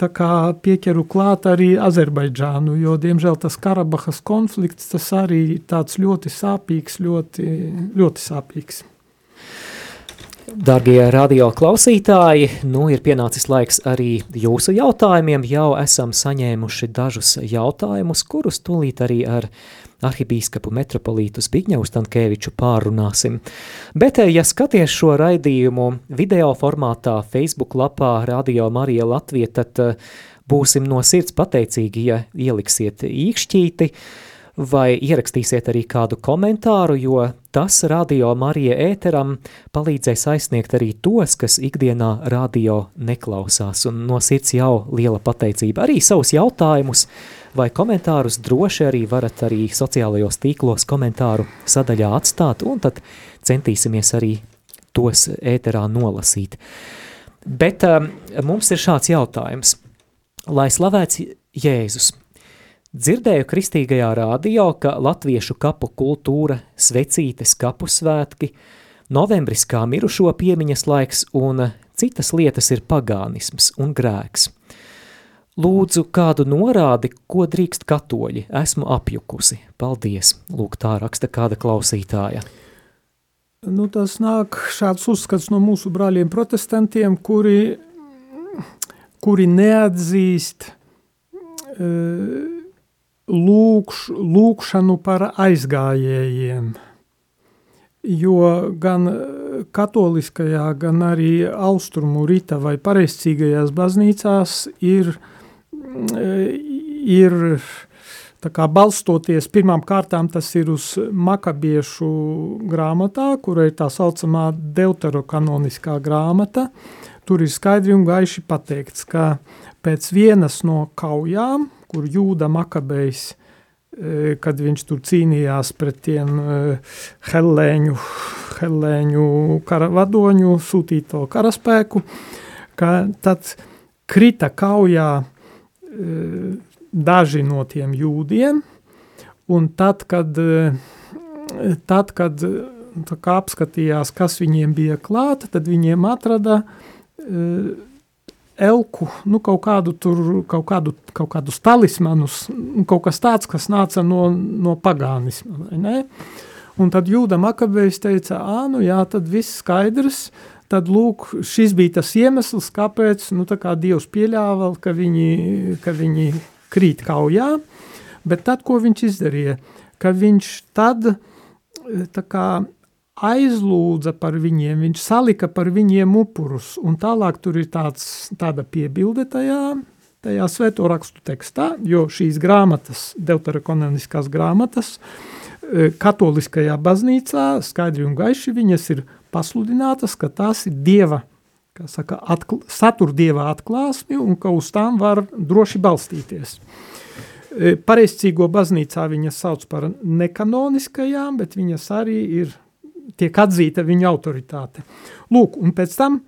Speaker 3: tā kā pieķeru klāt arī Azerbaidžānu, jo, diemžēl, tas Karabahas konflikts, tas arī tāds ļoti sāpīgs, ļoti, ļoti sāpīgs.
Speaker 2: Dargie radio klausītāji, nu ir pienācis laiks arī jūsu jautājumiem. Jau esam saņēmuši dažus jautājumus, kurus tūlīt arī ar arhibīskapu metropolītu Zbigņevu Stankēviču pārunāsim. Bet, ja skaties šo raidījumu video formātā Facebook lapā Radio Marija Latvija, tad eh, būsim no sirds pateicīgi, ja ieliksiet īkšķīti, uh, vai ierakstīsiet arī kādu komentāru, jo tas radio Marija ēteram palīdzēs aizsniegt arī tos, kas ikdienā radio neklausās, un no sirds jau liela pateicība. Arī savus jautājumus vai komentārus droši arī varat arī sociālajos tīklos komentāru sadaļā atstāt, un tad centīsimies arī tos ēterā nolasīt. Bet um, mums ir šāds jautājums. Lai slavēts Jēzus – Dzirdēju kristīgajā rādio, ka latviešu kapu kultūra, svecītes kapu svētki, novembris kā mirušo piemiņas laiks un citas lietas ir pagānisms un grēks. Lūdzu kādu norādi, ko drīkst katoļi, esmu apjukusi. Paldies, lūk tā raksta kāda klausītāja.
Speaker 3: Nu, tas nāk šāds uzskats no mūsu brāļiem protestantiem, kuri, kuri neatzīst uh, lūkš, lūkšanu par aizgājējiem, jo gan katoliskajā, gan arī austrumu rita vai pareizcīgajās baznīcās ir, ir tā kā balstoties pirmām kārtām tas ir uz makabiešu grāmatā, kura ir tā saucamā deuterokanoniskā grāmata, tur ir skaidri un gaiši pateikts, ka pēc vienas no kaujām, kur Jūda Makabejs, e, kad viņš tur cīnījās pret tiem e, hellēņu, hellēņu karavadoņu sūtīto karaspēku, ka tad krita kaujā e, daži no tiem jūdiem, un tad, kad, tad, kad kā apskatījās, kas viņiem bija klāta, tad viņiem atrada elku, nu, kaut kādu tur, kaut, kādu, kaut kādus talismanus, kaut kas tāds, kas nāca no, no pagānisma, vai ne? Un tad Jūda Makabējs teica, ā, nu jā, tad viss skaidrs, tad lūk, šis bija tas iemesls, kāpēc, nu, kā Dievs pieļāva, ka viņi, ka viņi krīt kaujā, bet tad, ko viņš izdarīja, ka viņš tad, kā, aizlūdza par viņiem, viņš salika par viņiem upurus, un tālāk tur ir tāds, tāda piebilde tajā, tajā svēto rakstu tekstā, jo šīs grāmatas, deuterokanoniskās grāmatas, e, katoliskajā baznīcā skaidri un gaiši viņas ir pasludinātas, ka tās ir Dieva, kā saka, atkl, satur Dieva atklāsmi un ka uz tām var droši balstīties. E, pareizcīgo baznīcā viņas sauc par nekanoniskajām, bet viņas arī ir tiek atzīta viņa autoritāte. Lūk, un pēc tam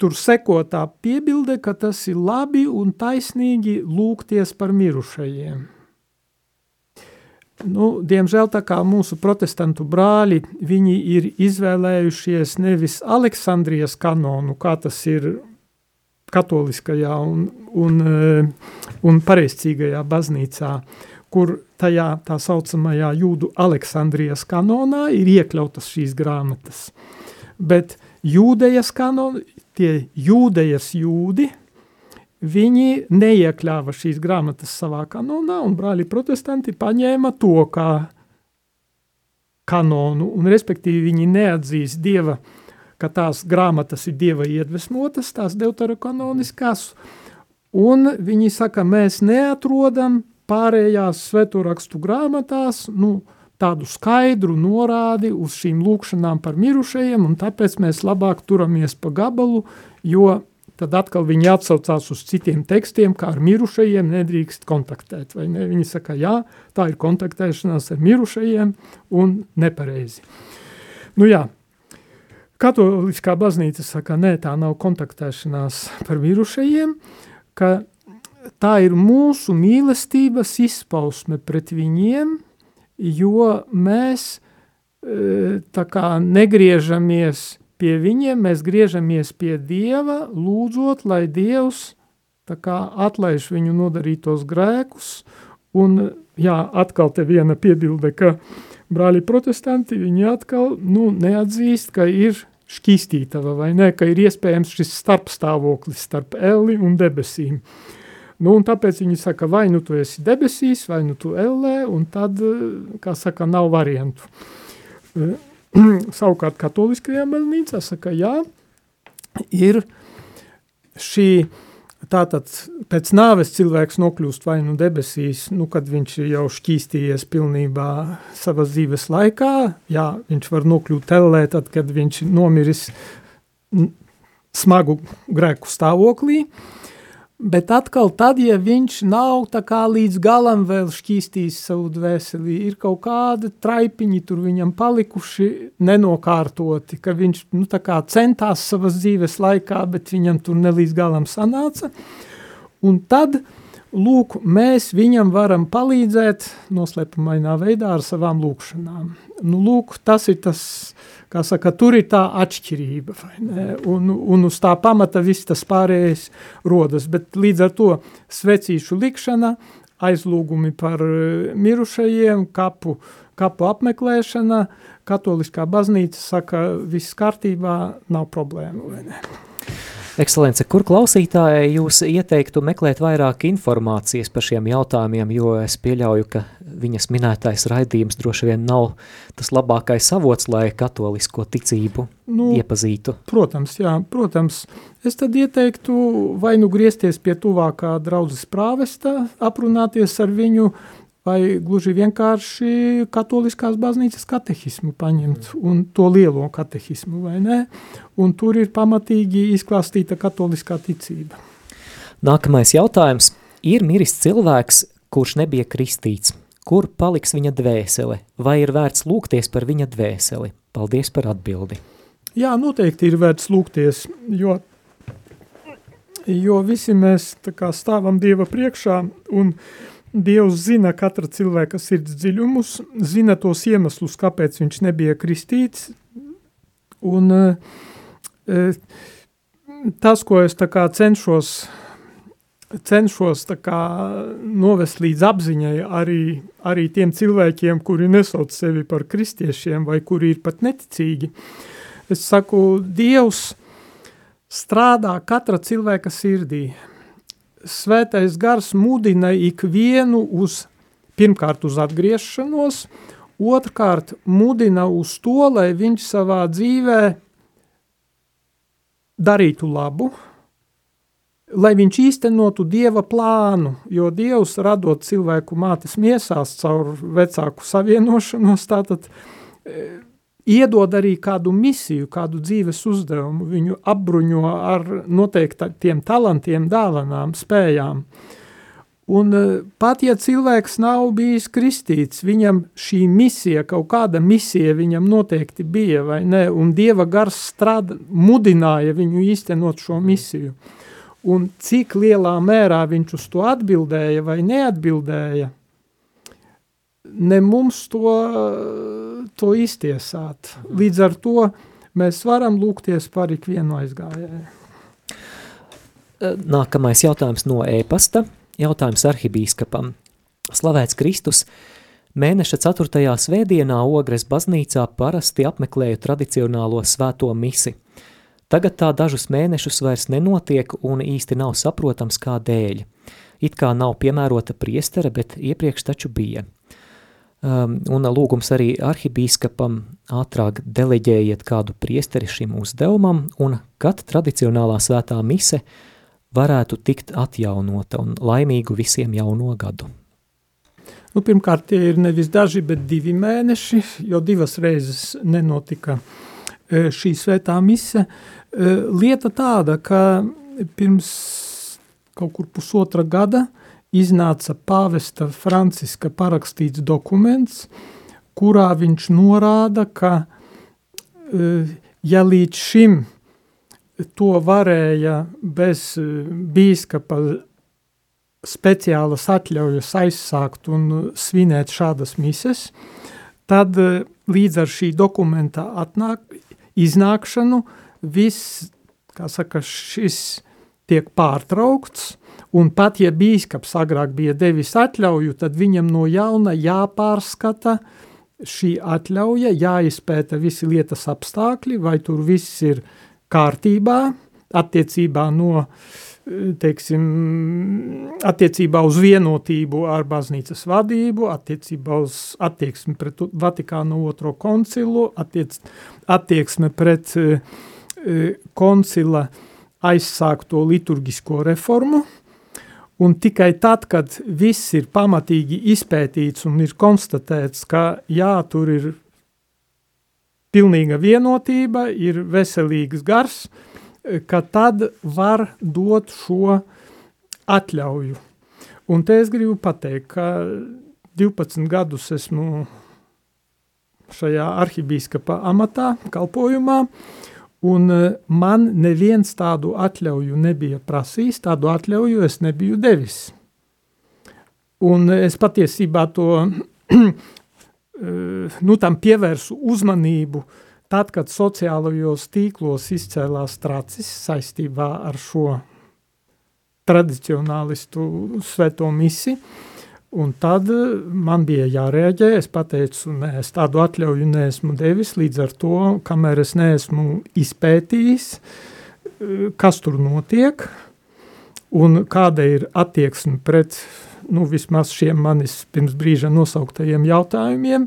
Speaker 3: tur seko tā piebilde, ka tas ir labi un taisnīgi lūgties par mirušajiem. Nu, diemžēl tā kā mūsu protestantu brāļi, viņi ir izvēlējušies nevis Aleksandrijas kanonu, kā tas ir katoliskajā un, un, eh, un pareizcīgajā baznīcā, kur tajā tā saucamajā jūdu Aleksandrijas kanonā ir iekļautas šīs grāmatas. Bet jūdejas kanon, tie jūdejas jūdi, viņi neiekļāva šīs grāmatas savā kanonā, un brāļi protestanti paņēma to kā kanonu, un respektīvi viņi neatzīst Dieva, ka tās grāmatas ir Dieva iedvesmotas, tās deuterokanoniskās, un viņi saka, mēs neatrodam pārējās svetorakstu grāmatās, nu, tādu skaidru norādi uz šīm lūkšanām par mirušajiem, un tāpēc mēs labāk turamies pa gabalu, jo tad atkal viņi atsaucās uz citiem tekstiem, kā ar mirušajiem nedrīkst kontaktēt, vai ne? Viņi saka, jā, tā ir kontaktēšanās ar mirušajiem un nepareizi. Nu jā, katoliskā baznīca saka, nē, tā nav kontaktēšanās par mirušajiem, ka tā ir mūsu mīlestības izpausme pret viņiem, jo mēs e, tā kā negriežamies pie viņiem, mēs griežamies pie Dieva, lūdzot, lai Dievs tā kā atlaiž viņu nodarītos grēkus, un jā, atkal te viena piebilde, ka brāļi protestanti, viņi atkal, nu, neatzīst, ka ir šķīstītava vai ne, ka ir iespējams šis starpstāvoklis starp elli un debesīm. Nu, tāpēc viņi saka, vai nu tu esi debesīs, vai nu tu ellē, un tad, kā saka, nav variantu. Savukārt katoliskajā baznīcā saka, jā, ir šī, tātad pēc nāves cilvēks nokļūst vai nu debesīs, nu, kad viņš ir jau šķīstījies pilnībā savas dzīves laikā, jā, viņš var nokļūt ellē, tad, kad viņš nomiris smagu grēku stāvoklī, uh, Bet atkal, tad, ja viņš nav līdz galam vēl šķīstījis savu dvēseli, ir kaut kādi traipiņi tur viņam palikuši nenokārtoti, ka viņš nu, centās savas dzīves laikā, bet viņam tur ne līdz galam sanāca. Un tad, lūk, mēs viņam varam palīdzēt noslēpumainā veidā ar savām lūkšanām. Nu, lūk, tas ir tas, kā saka, tur ir tā atšķirība, un, un uz tā pamata viss tas pārējais rodas, bet līdz ar to svecīšu likšana, aizlūgumi par eh, mirušajiem, kapu, kapu apmeklēšana, katoliskā baznīca saka, viss kārtībā, nav problēmu, vai ne?
Speaker 2: Ekscelence, kur klausītājai jūs ieteiktu meklēt vairāk informācijas par šiem jautājumiem, jo es pieļauju, ka viņas minētais raidījums droši vien nav tas labākais avots, lai katolisko ticību nu, iepazītu.
Speaker 3: Protams, jā, protams. Es tad ieteiktu vai nu griezties pie tuvākā draudzes prāvesta, aprunāties ar viņu, uh, vai gluži vienkārši katoliskās baznīcas katehismu paņemt un to lielo katehismu, vai ne? Un tur ir pamatīgi izklāstīta katoliskā ticība.
Speaker 2: Nākamais jautājums. Ir miris cilvēks, kurš nebija kristīts. Kur paliks viņa dvēsele? Vai ir vērts lūgties par viņa dvēseli? Paldies par atbildi.
Speaker 3: Jā, noteikti ir vērts lūgties, jo, jo visi mēs tā kā stāvam Dieva priekšā un uh, Dievs zina katra cilvēka sirds dziļumus, zina tos iemeslus, kāpēc viņš nebija kristīts, un e, tas, ko es cenšos, cenšos novest līdz apziņai arī, arī tiem cilvēkiem, kuri nesauc sevi par kristiešiem vai kuri ir pat neticīgi, es saku, Dievs strādā katra cilvēka sirdī, svētais gars mudina ikvienu uz, pirmkārt uz atgriešanos, otrkārt mudina uz to, lai viņš savā dzīvē darītu labu, lai viņš īstenotu Dieva plānu, jo Dievs radot cilvēku mātes miesās caur vecāku savienošanos, tātad iedod arī kādu misiju, kādu dzīves uzdevumu, viņu apbruņo ar noteiktiem talantiem, dāvanām, spējām. Un e, pat ja cilvēks nav bijis kristīts, viņam šī misija, kaut kāda misija viņam noteikti bija, vai ne, un Dieva gars strāda, mudināja viņu īstenot šo misiju. Un cik lielā mērā viņš uz to atbildēja vai neatbildēja, ne mums to, to iztiesāt. Līdz ar to mēs varam lūgties par ikvienu aizgājēju.
Speaker 2: Nākamais jautājums no ēpasta. Jautājums arhibīskapam. Slavēts Kristus. Mēneša 4. svētdienā Ogres baznīcā parasti apmeklēju tradicionālo svēto misi. Tagad tā dažus mēnešus vairs nenotiek un īsti nav saprotams kādēļ. It kā nav piemērota priestera, bet iepriekš taču bija – un lūgums arī arhibīskapam ātrāk deleģējiet kādu priesteri šim uzdevumam, un kad tradicionālā svētā mise varētu tikt atjaunota un laimīgu visiem jauno gadu?
Speaker 3: Nu, pirmkārt, tie ir nevis daži, bet divi mēneši, jo divas reizes nenotika e, šī svētā mise. E, lieta tāda, ka pirms kaut kur pusotra gada iznāca pāvesta Franciska parakstīts dokuments, kurā viņš norāda, ka e, ja līdz šim to varēja bez bīskapa speciālas atļaujas aizsākt un svinēt šādas mises, tad eh, līdz ar šī dokumenta atnāk, iznākšanu viss, kā saka, šis tiek pārtraukts, un pat ja bīskaps agrāk bija devis atļauju, tad viņam no jauna jāpārskata šī atļauja, jāizpēta visi lietas apstākļi, vai tur viss ir kārtībā, attiecībā no teiksim, attiecībā uz vienotību ar baznīcas vadību, attiecībā uz attieksmi pret Vatikānu otro koncilu, attiec, attieksme pret e, koncila aizsākto liturgisko reformu, un tikai tad, kad viss ir pamatīgi izpētīts un ir konstatēts, ka jā, tur ir pilnīga vienotība, ir veselīgs gars, uh, ka tad var dot šo atļauju. Un te es gribu pateikt, ka 12 gadus esmu šajā arhibīskapa amatā, kalpojumā, un e, man neviens tādu atļauju nebija prasījis, tādu atļauju es nebiju devis. Un es patiesībā to, e, nu tam pievērsu uzmanību, Tad, kad sociālajos tīklos izcēlās tracis saistībā ar šo tradicionālistu svēto misi, un tad man bija jārēģē, es pateicu, nē, es tādu atļauju neesmu devis, līdz ar to, kamēr es neesmu izpētījis, kas tur notiek, un kāda ir attieksme pret, nu, vismaz šiem manis pirms brīža nosauktajiem jautājumiem,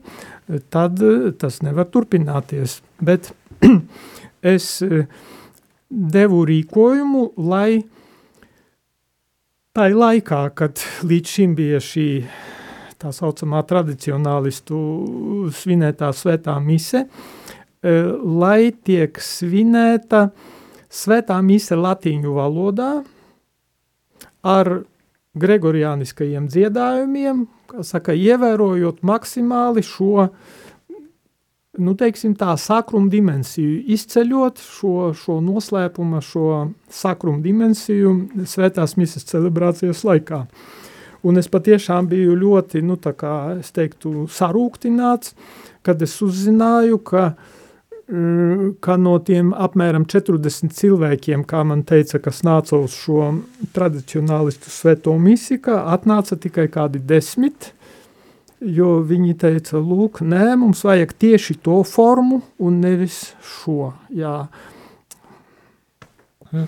Speaker 3: tad eh, tas nevar turpināties. Bet es eh, devu rīkojumu, lai tai laikā, kad līdz šim bija šī tā saucamā tradicionālistu svinētā svētā mise, eh, lai tiek svinēta svētā mise latīņu valodā ar gregoriāniskajiem dziedājumiem, kā saka, ievērojot maksimāli šo, nu, teiksim tā, sakrumu dimensiju, izceļot šo, šo noslēpuma, šo sakrumu dimensiju svētās misas celebrācijas laikā. Un es patiešām biju ļoti, nu, tā kā es teiktu, sarūktināts, kad es uzzināju, ka uh, ka no tiem apmēram 40 cilvēkiem, kā man teica, kas nāca uz šo tradicionālistu svēto misiju, atnāca tikai kādi desmit, jo viņi teica, lūk, nē, mums vajag tieši to formu un nevis šo, jā.
Speaker 2: Hmm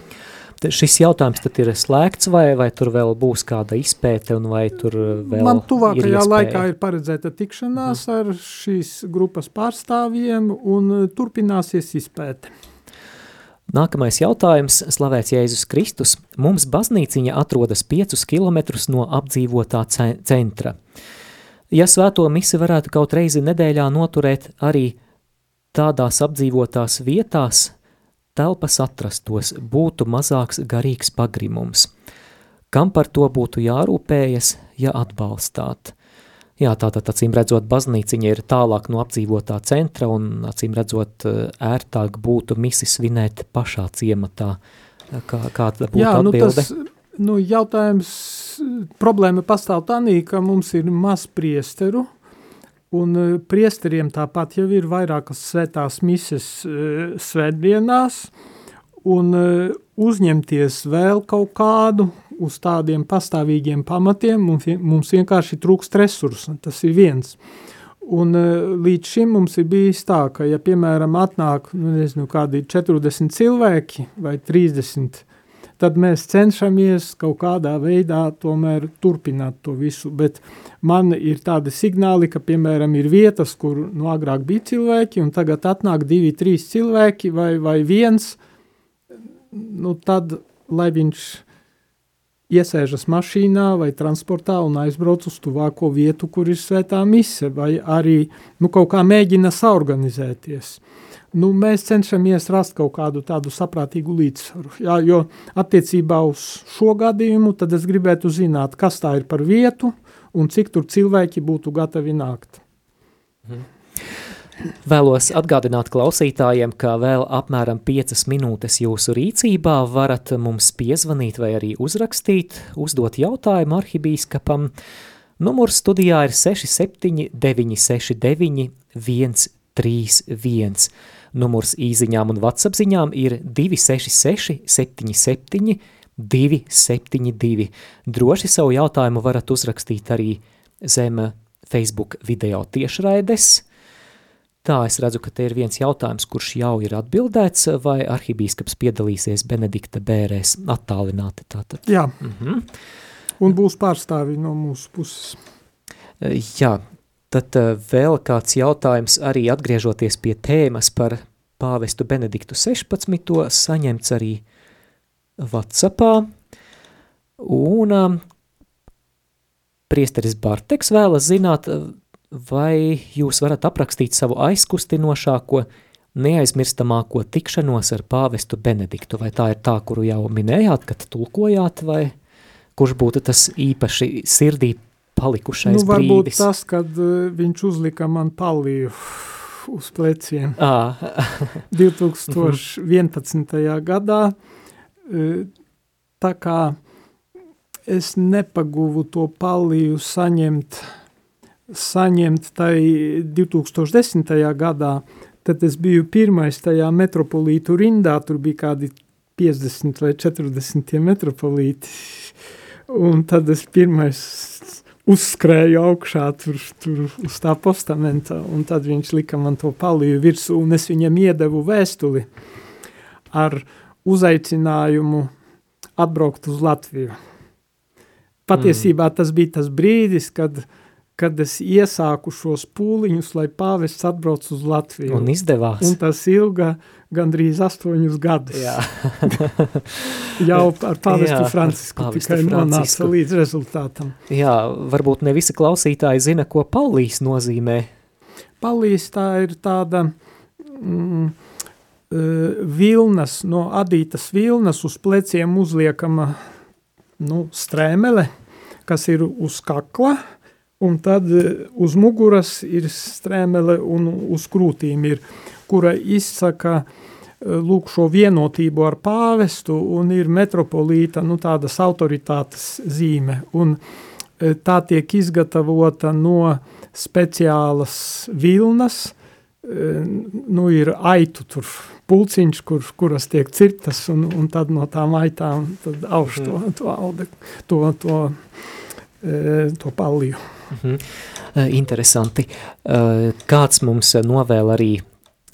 Speaker 2: šis jautājums tad ir slēgts, vai, vai tur vēl būs kāda izpēte, un vai tur vēl
Speaker 3: Man tuvākajā ir laikā ir paredzēta tikšanās mm. ar šīs grupas pārstāvjiem, un uh, turpināsies izpēte.
Speaker 2: Nākamais jautājums, slavēts Jēzus Kristus. Mums baznīciņa atrodas 5 km no apdzīvotā centra. Ja svēto misi varētu kaut reizi nedēļā noturēt arī tādās apdzīvotās vietās, telpas atrastos, būtu mazāks garīgs pagrimums. Kam par to būtu jārūpējas, ja atbalstāt? Jā, tātad, acīm redzot, baznīciņa ir tālāk no apdzīvotā centra un, acīm redzot, ērtāk būtu misi svinēt pašā ciematā. Kā, kāda būtu
Speaker 3: Jā,
Speaker 2: atbilde?
Speaker 3: Nu tas, nu, jautājums, problēma pastāv tanī, ka mums ir maz priesteru, Un e, priesteriem tāpat jau ir vairākas svētās mises e, svētdienās, un e, uzņemties vēl kaut kādu uz tādiem pastāvīgiem pamatiem, mums, vienkārši trūkst resursu, tas ir viens. Un līdz šim mums ir bijis tā, ka, ja piemēram atnāk, nu, nezinu, kādi 40 cilvēki vai 30 tad mēs cenšamies kaut kādā veidā tomēr turpināt to visu. Bet man ir tādi signāli, ka, piemēram, ir vietas, kur nu, agrāk bija cilvēki, un tagad atnāk divi, trīs cilvēki vai, vai viens, nu, tad, lai viņš iesēžas mašīnā vai transportā un aizbrauc uz tuvāko vietu, kur ir svētā mise, vai arī nu, kaut kā mēģina saorganizēties. Nu, mēs cenšamies rast kaut kādu tādu saprātīgu līdzsvaru, jā, jo attiecībā uz šo gadījumu tad es gribētu zināt, kas tā ir par vietu un cik tur cilvēki būtu gatavi nākt.
Speaker 2: Mhm. Vēlos atgādināt klausītājiem, ka vēl apmēram 5 minūtes jūsu rīcībā varat mums piezvanīt vai arī uzrakstīt, uzdot jautājumu arhibīskapam. Numurs studijā ir 67 969 131. Numurs īziņām un WhatsApp ziņām ir 266 77 272. Droši savu jautājumu varat uzrakstīt arī zem Facebook video tiešraides. Tā es redzu, ka te ir viens jautājums, kurš jau ir atbildēts, vai arhibīskaps piedalīsies Benedikta bērēs attālināti tātad.
Speaker 3: Jā, mm -hmm. un būs pārstāvi no mūsu puses.
Speaker 2: Jā, tad vēl kāds jautājums arī atgriežoties pie tēmas par pāvestu Benediktu 16. saņemts arī Whatsappā, un priesteris Barteks vēlas zināt, vai jūs varat aprakstīt savu aizkustinošāko, neaizmirstamāko tikšanos ar pāvestu Benediktu, vai tā ir tā, kuru jau minējāt, kad tulkojāt, vai kurš būtu tas īpaši sirdī palikušais
Speaker 3: nu, varbūt
Speaker 2: brīdis?
Speaker 3: tas, kad uh, viņš uzlika man palīju uz pleciem.
Speaker 2: À.
Speaker 3: 2011. gadā, uh, tā kā es nepaguvu to palīju saņemt saņemt tai 2010. gadā, tad es biju pirmais tajā metropolītu rindā, tur bija kādi 50 vai 40 metropolīti, un tad es pirmais uzskrēju augšā tur, tur uz tā postamenta, un tad viņš lika man to palīju virsū, un es viņam iedevu vēstuli ar uzaicinājumu atbraukt uz Latviju. Patiesībā tas bija tas brīdis, kad uh, kad es iesāku šos pūliņus, lai pāvests atbrauc uz Latviju.
Speaker 2: Un izdevās.
Speaker 3: Un tas ilga gandrīz astoņus gadus.
Speaker 2: Jā.
Speaker 3: Jau ar pāvestu Jā, Francisku pāvestu tikai Francisku. nonāca līdz rezultātam.
Speaker 2: Jā, varbūt ne visi klausītāji zina, ko Paulīs nozīmē.
Speaker 3: Paulīs tā ir tāda mm, uh, vilnas, no adītas vilnas uz pleciem uzliekama nu, strēmele, kas ir uz kakla, un tad e, uz muguras ir strēmele un uz krūtīm ir, kura izsaka e, lūk šo vienotību ar pāvestu un ir metropolīta, nu tādas autoritātes zīme, un e, tā tiek izgatavota no speciālas vilnas, nu ir aitu tur pulciņš, kur, kuras tiek cirtas, un, un tad no tām aitām tad auž to, mhm. to, to, to, to, to palliju.
Speaker 2: Mhm. Interesanti. Kāds mums novēl arī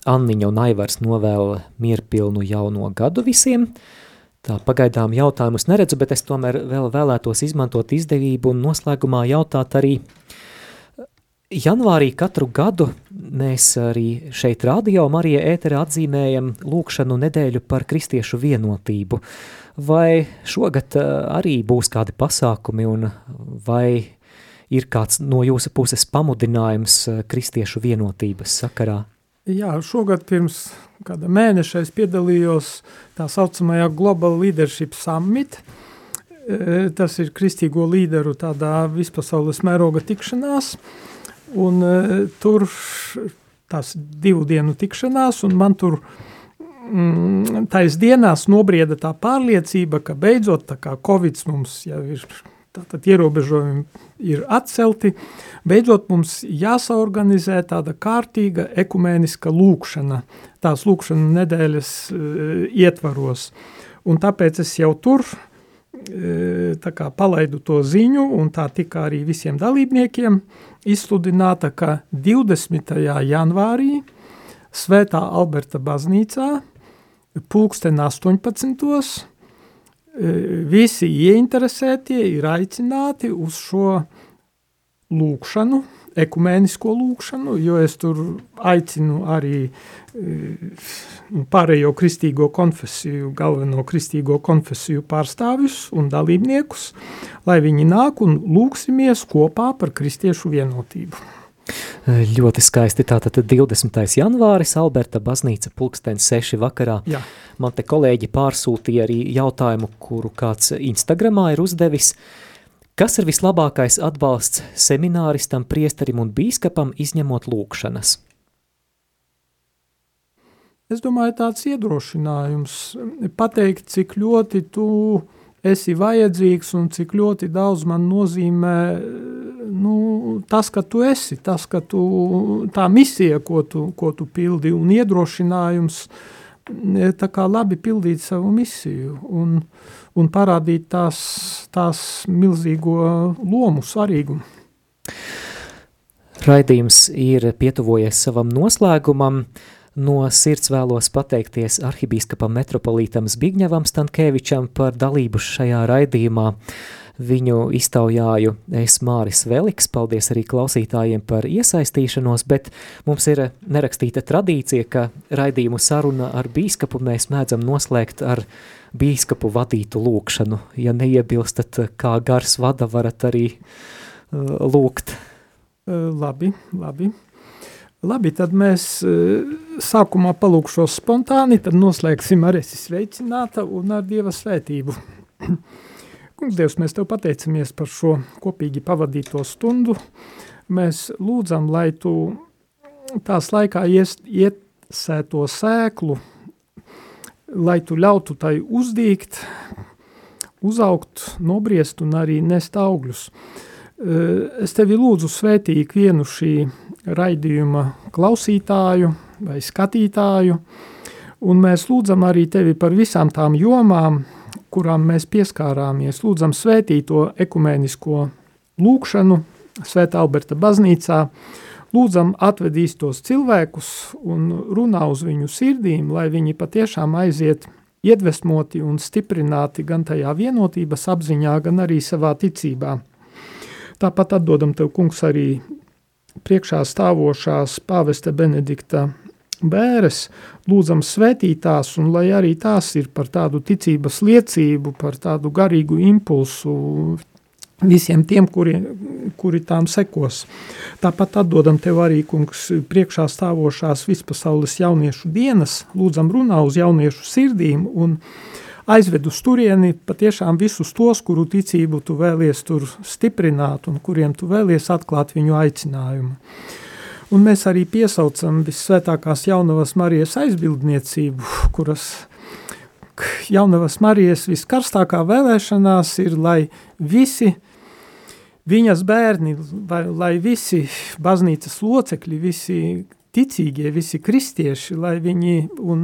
Speaker 2: Anniņa un Aivars novēl mierpilnu jauno gadu visiem. Tā pagaidām jautājumus neredzu, bet es tomēr vēl vēlētos izmantot izdevību un noslēgumā jautāt arī Janvārī katru gadu mēs arī šeit radio Marija ēterā atzīmējam lūkšanu nedēļu par kristiešu vienotību. Vai šogad arī būs kādi pasākumi un vai ir kāds no jūsu puses pamudinājums eh, kristiešu vienotības sakarā?
Speaker 3: Jā, šogad pirms kāda mēneša es piedalījos tā saucamajā Global Leadership Summit. E, tas ir kristīgo līderu tādā vispasaules mēroga tikšanās, un e, tur tās divu dienu tikšanās, un man tur mm, tais dienās nobrieda tā pārliecība, ka beidzot tā kā Covid mums jau ir tātad ierobežojumi ir atcelti, beidzot mums jāsaorganizē tāda kārtīga ekumēniska lūkšana, tās lūkšana nedēļas uh, ietvaros. Un tāpēc es jau tur uh, kā palaidu to ziņu, un tā tika arī visiem dalībniekiem izsludināta, ka 20. janvārī Svētā Alberta baznīcā pulksten 18 visi ieinteresētie ir aicināti uz šo lūkšanu, ekumēnisko lūkšanu, jo es tur aicinu arī pārējo kristīgo konfesiju, galveno kristīgo konfesiju pārstāvjus un dalībniekus, lai viņi nāk un lūksimies kopā par kristiešu vienotību.
Speaker 2: Ļoti skaisti. Tātad 20. janvāris, Alberta baznīca, pulkstens 6 vakarā. Jā. Man te kolēģi pārsūtīja arī jautājumu, kuru kāds Instagramā ir uzdevis. Kas ir vislabākais atbalsts semināristam, priesterim un bīskapam izņemot lūkšanas?
Speaker 3: Es domāju, tāds iedrošinājums pateikt, cik ļoti tu esi vajadzīgs un cik ļoti daudz man nozīmē nu, tas, ka tu esi, tas, ka tu, tā misija, ko tu, ko tu pildi, un iedrošinājums kā labi pildīt savu misiju un, un parādīt tās, tās milzīgo lomu, svarīgumu.
Speaker 2: Raidījums ir pietuvojies savam noslēgumam. No sirds vēlos pateikties arhibīskapam metropolītam Zbigņevam Stankēvičam par dalību šajā raidījumā. Viņu iztaujāju es Māris Veliks, paldies arī klausītājiem par iesaistīšanos, bet mums ir nerakstīta tradīcija, ka raidījumu saruna ar bīskapu mēs mēdzam noslēgt ar bīskapu vadītu lūkšanu. Ja neiebilstat, kā gars vada, varat arī uh, lūgt.
Speaker 3: Uh, labi, labi. Labi, tad mēs uh, sākumā palūkšos spontāni, tad noslēgsim ar esi sveicināta un ar Dieva svētību. Kungs, Dievs, mēs Tev pateicamies par šo kopīgi pavadīto stundu. Mēs lūdzam, lai Tu tās laikā ies, iesēto sēklu, lai Tu ļautu tai uzdīgt, uzaugt, nobriest un arī nest augļus. Es Tevi lūdzu svētī ikvienu šī raidījuma klausītāju vai skatītāju, un mēs lūdzam arī Tevi par visām tām jomām, kurām mēs pieskārāmies. Lūdzam svētīto ekumēnisko lūkšanu Svētā Alberta baznīcā, lūdzam atvedīs tos cilvēkus un runā uz viņu sirdīm, lai viņi patiešām aiziet iedvesmoti un stiprināti gan tajā vienotības apziņā, gan arī savā ticībā. Tāpat atdodam tev, kungs, arī priekšā stāvošās pāvesta Benedikta bēres, lūdzam svētītās, un lai arī tās ir par tādu ticības liecību, par tādu garīgu impulsu visiem tiem, kuri, kuri tām sekos. Tāpat atdodam tev arī, kungs, priekšā stāvošās vispasaules jauniešu dienas, lūdzam runā uz jauniešu sirdīm un aizved uz turieni patiešām visus tos, kuru ticību tu vēlies tur stiprināt un kuriem tu vēlies atklāt viņu aicinājumu. Un mēs arī piesaucam visvētākās jaunavas Marijas aizbildniecību, kuras jaunavas Marijas viskarstākā vēlēšanās ir, lai visi viņas bērni, vai, lai visi baznīcas locekļi, visi ticīgie, visi kristieši, lai viņi un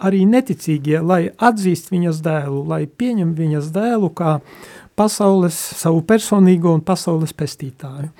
Speaker 3: arī neticīgie, lai atzīst viņas dēlu, lai pieņem viņas dēlu kā pasaules, savu personīgo un pasaules pestītāju.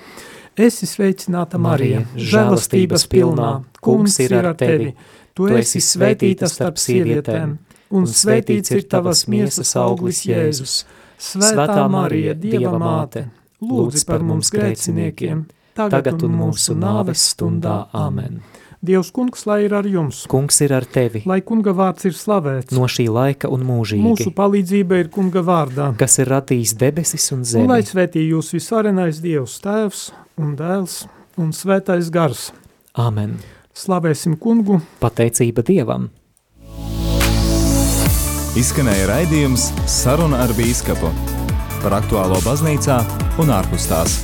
Speaker 3: Esi sveicināta Marija, žēlastības pilnā, kungs ir ar tevi, tu esi svētīta starp sievietēm, un svētīts ir tavas miesas auglis Jēzus. Svētā Marija, Dieva māte, lūdzi par mums grēciniekiem, tagad un mūsu nāves stundā. Amen. Dievs kungs, lai ir ar jums.
Speaker 2: Kungs ir ar tevi.
Speaker 3: Lai kunga vārds ir slavēts.
Speaker 2: No šī laika un mūžīgi.
Speaker 3: Mūsu palīdzība ir kunga vārdā.
Speaker 2: Kas ir radījis debesis un zemi.
Speaker 3: Un lai svētī jūs visvarenais Dievs tēvs un dēls un svētais gars.
Speaker 2: Amen.
Speaker 3: Slavēsim kungu.
Speaker 2: Pateicība Dievam.
Speaker 1: Izskanēja raidījums Saruna ar bīskapu par aktuālo baznīcā un ārpus tās.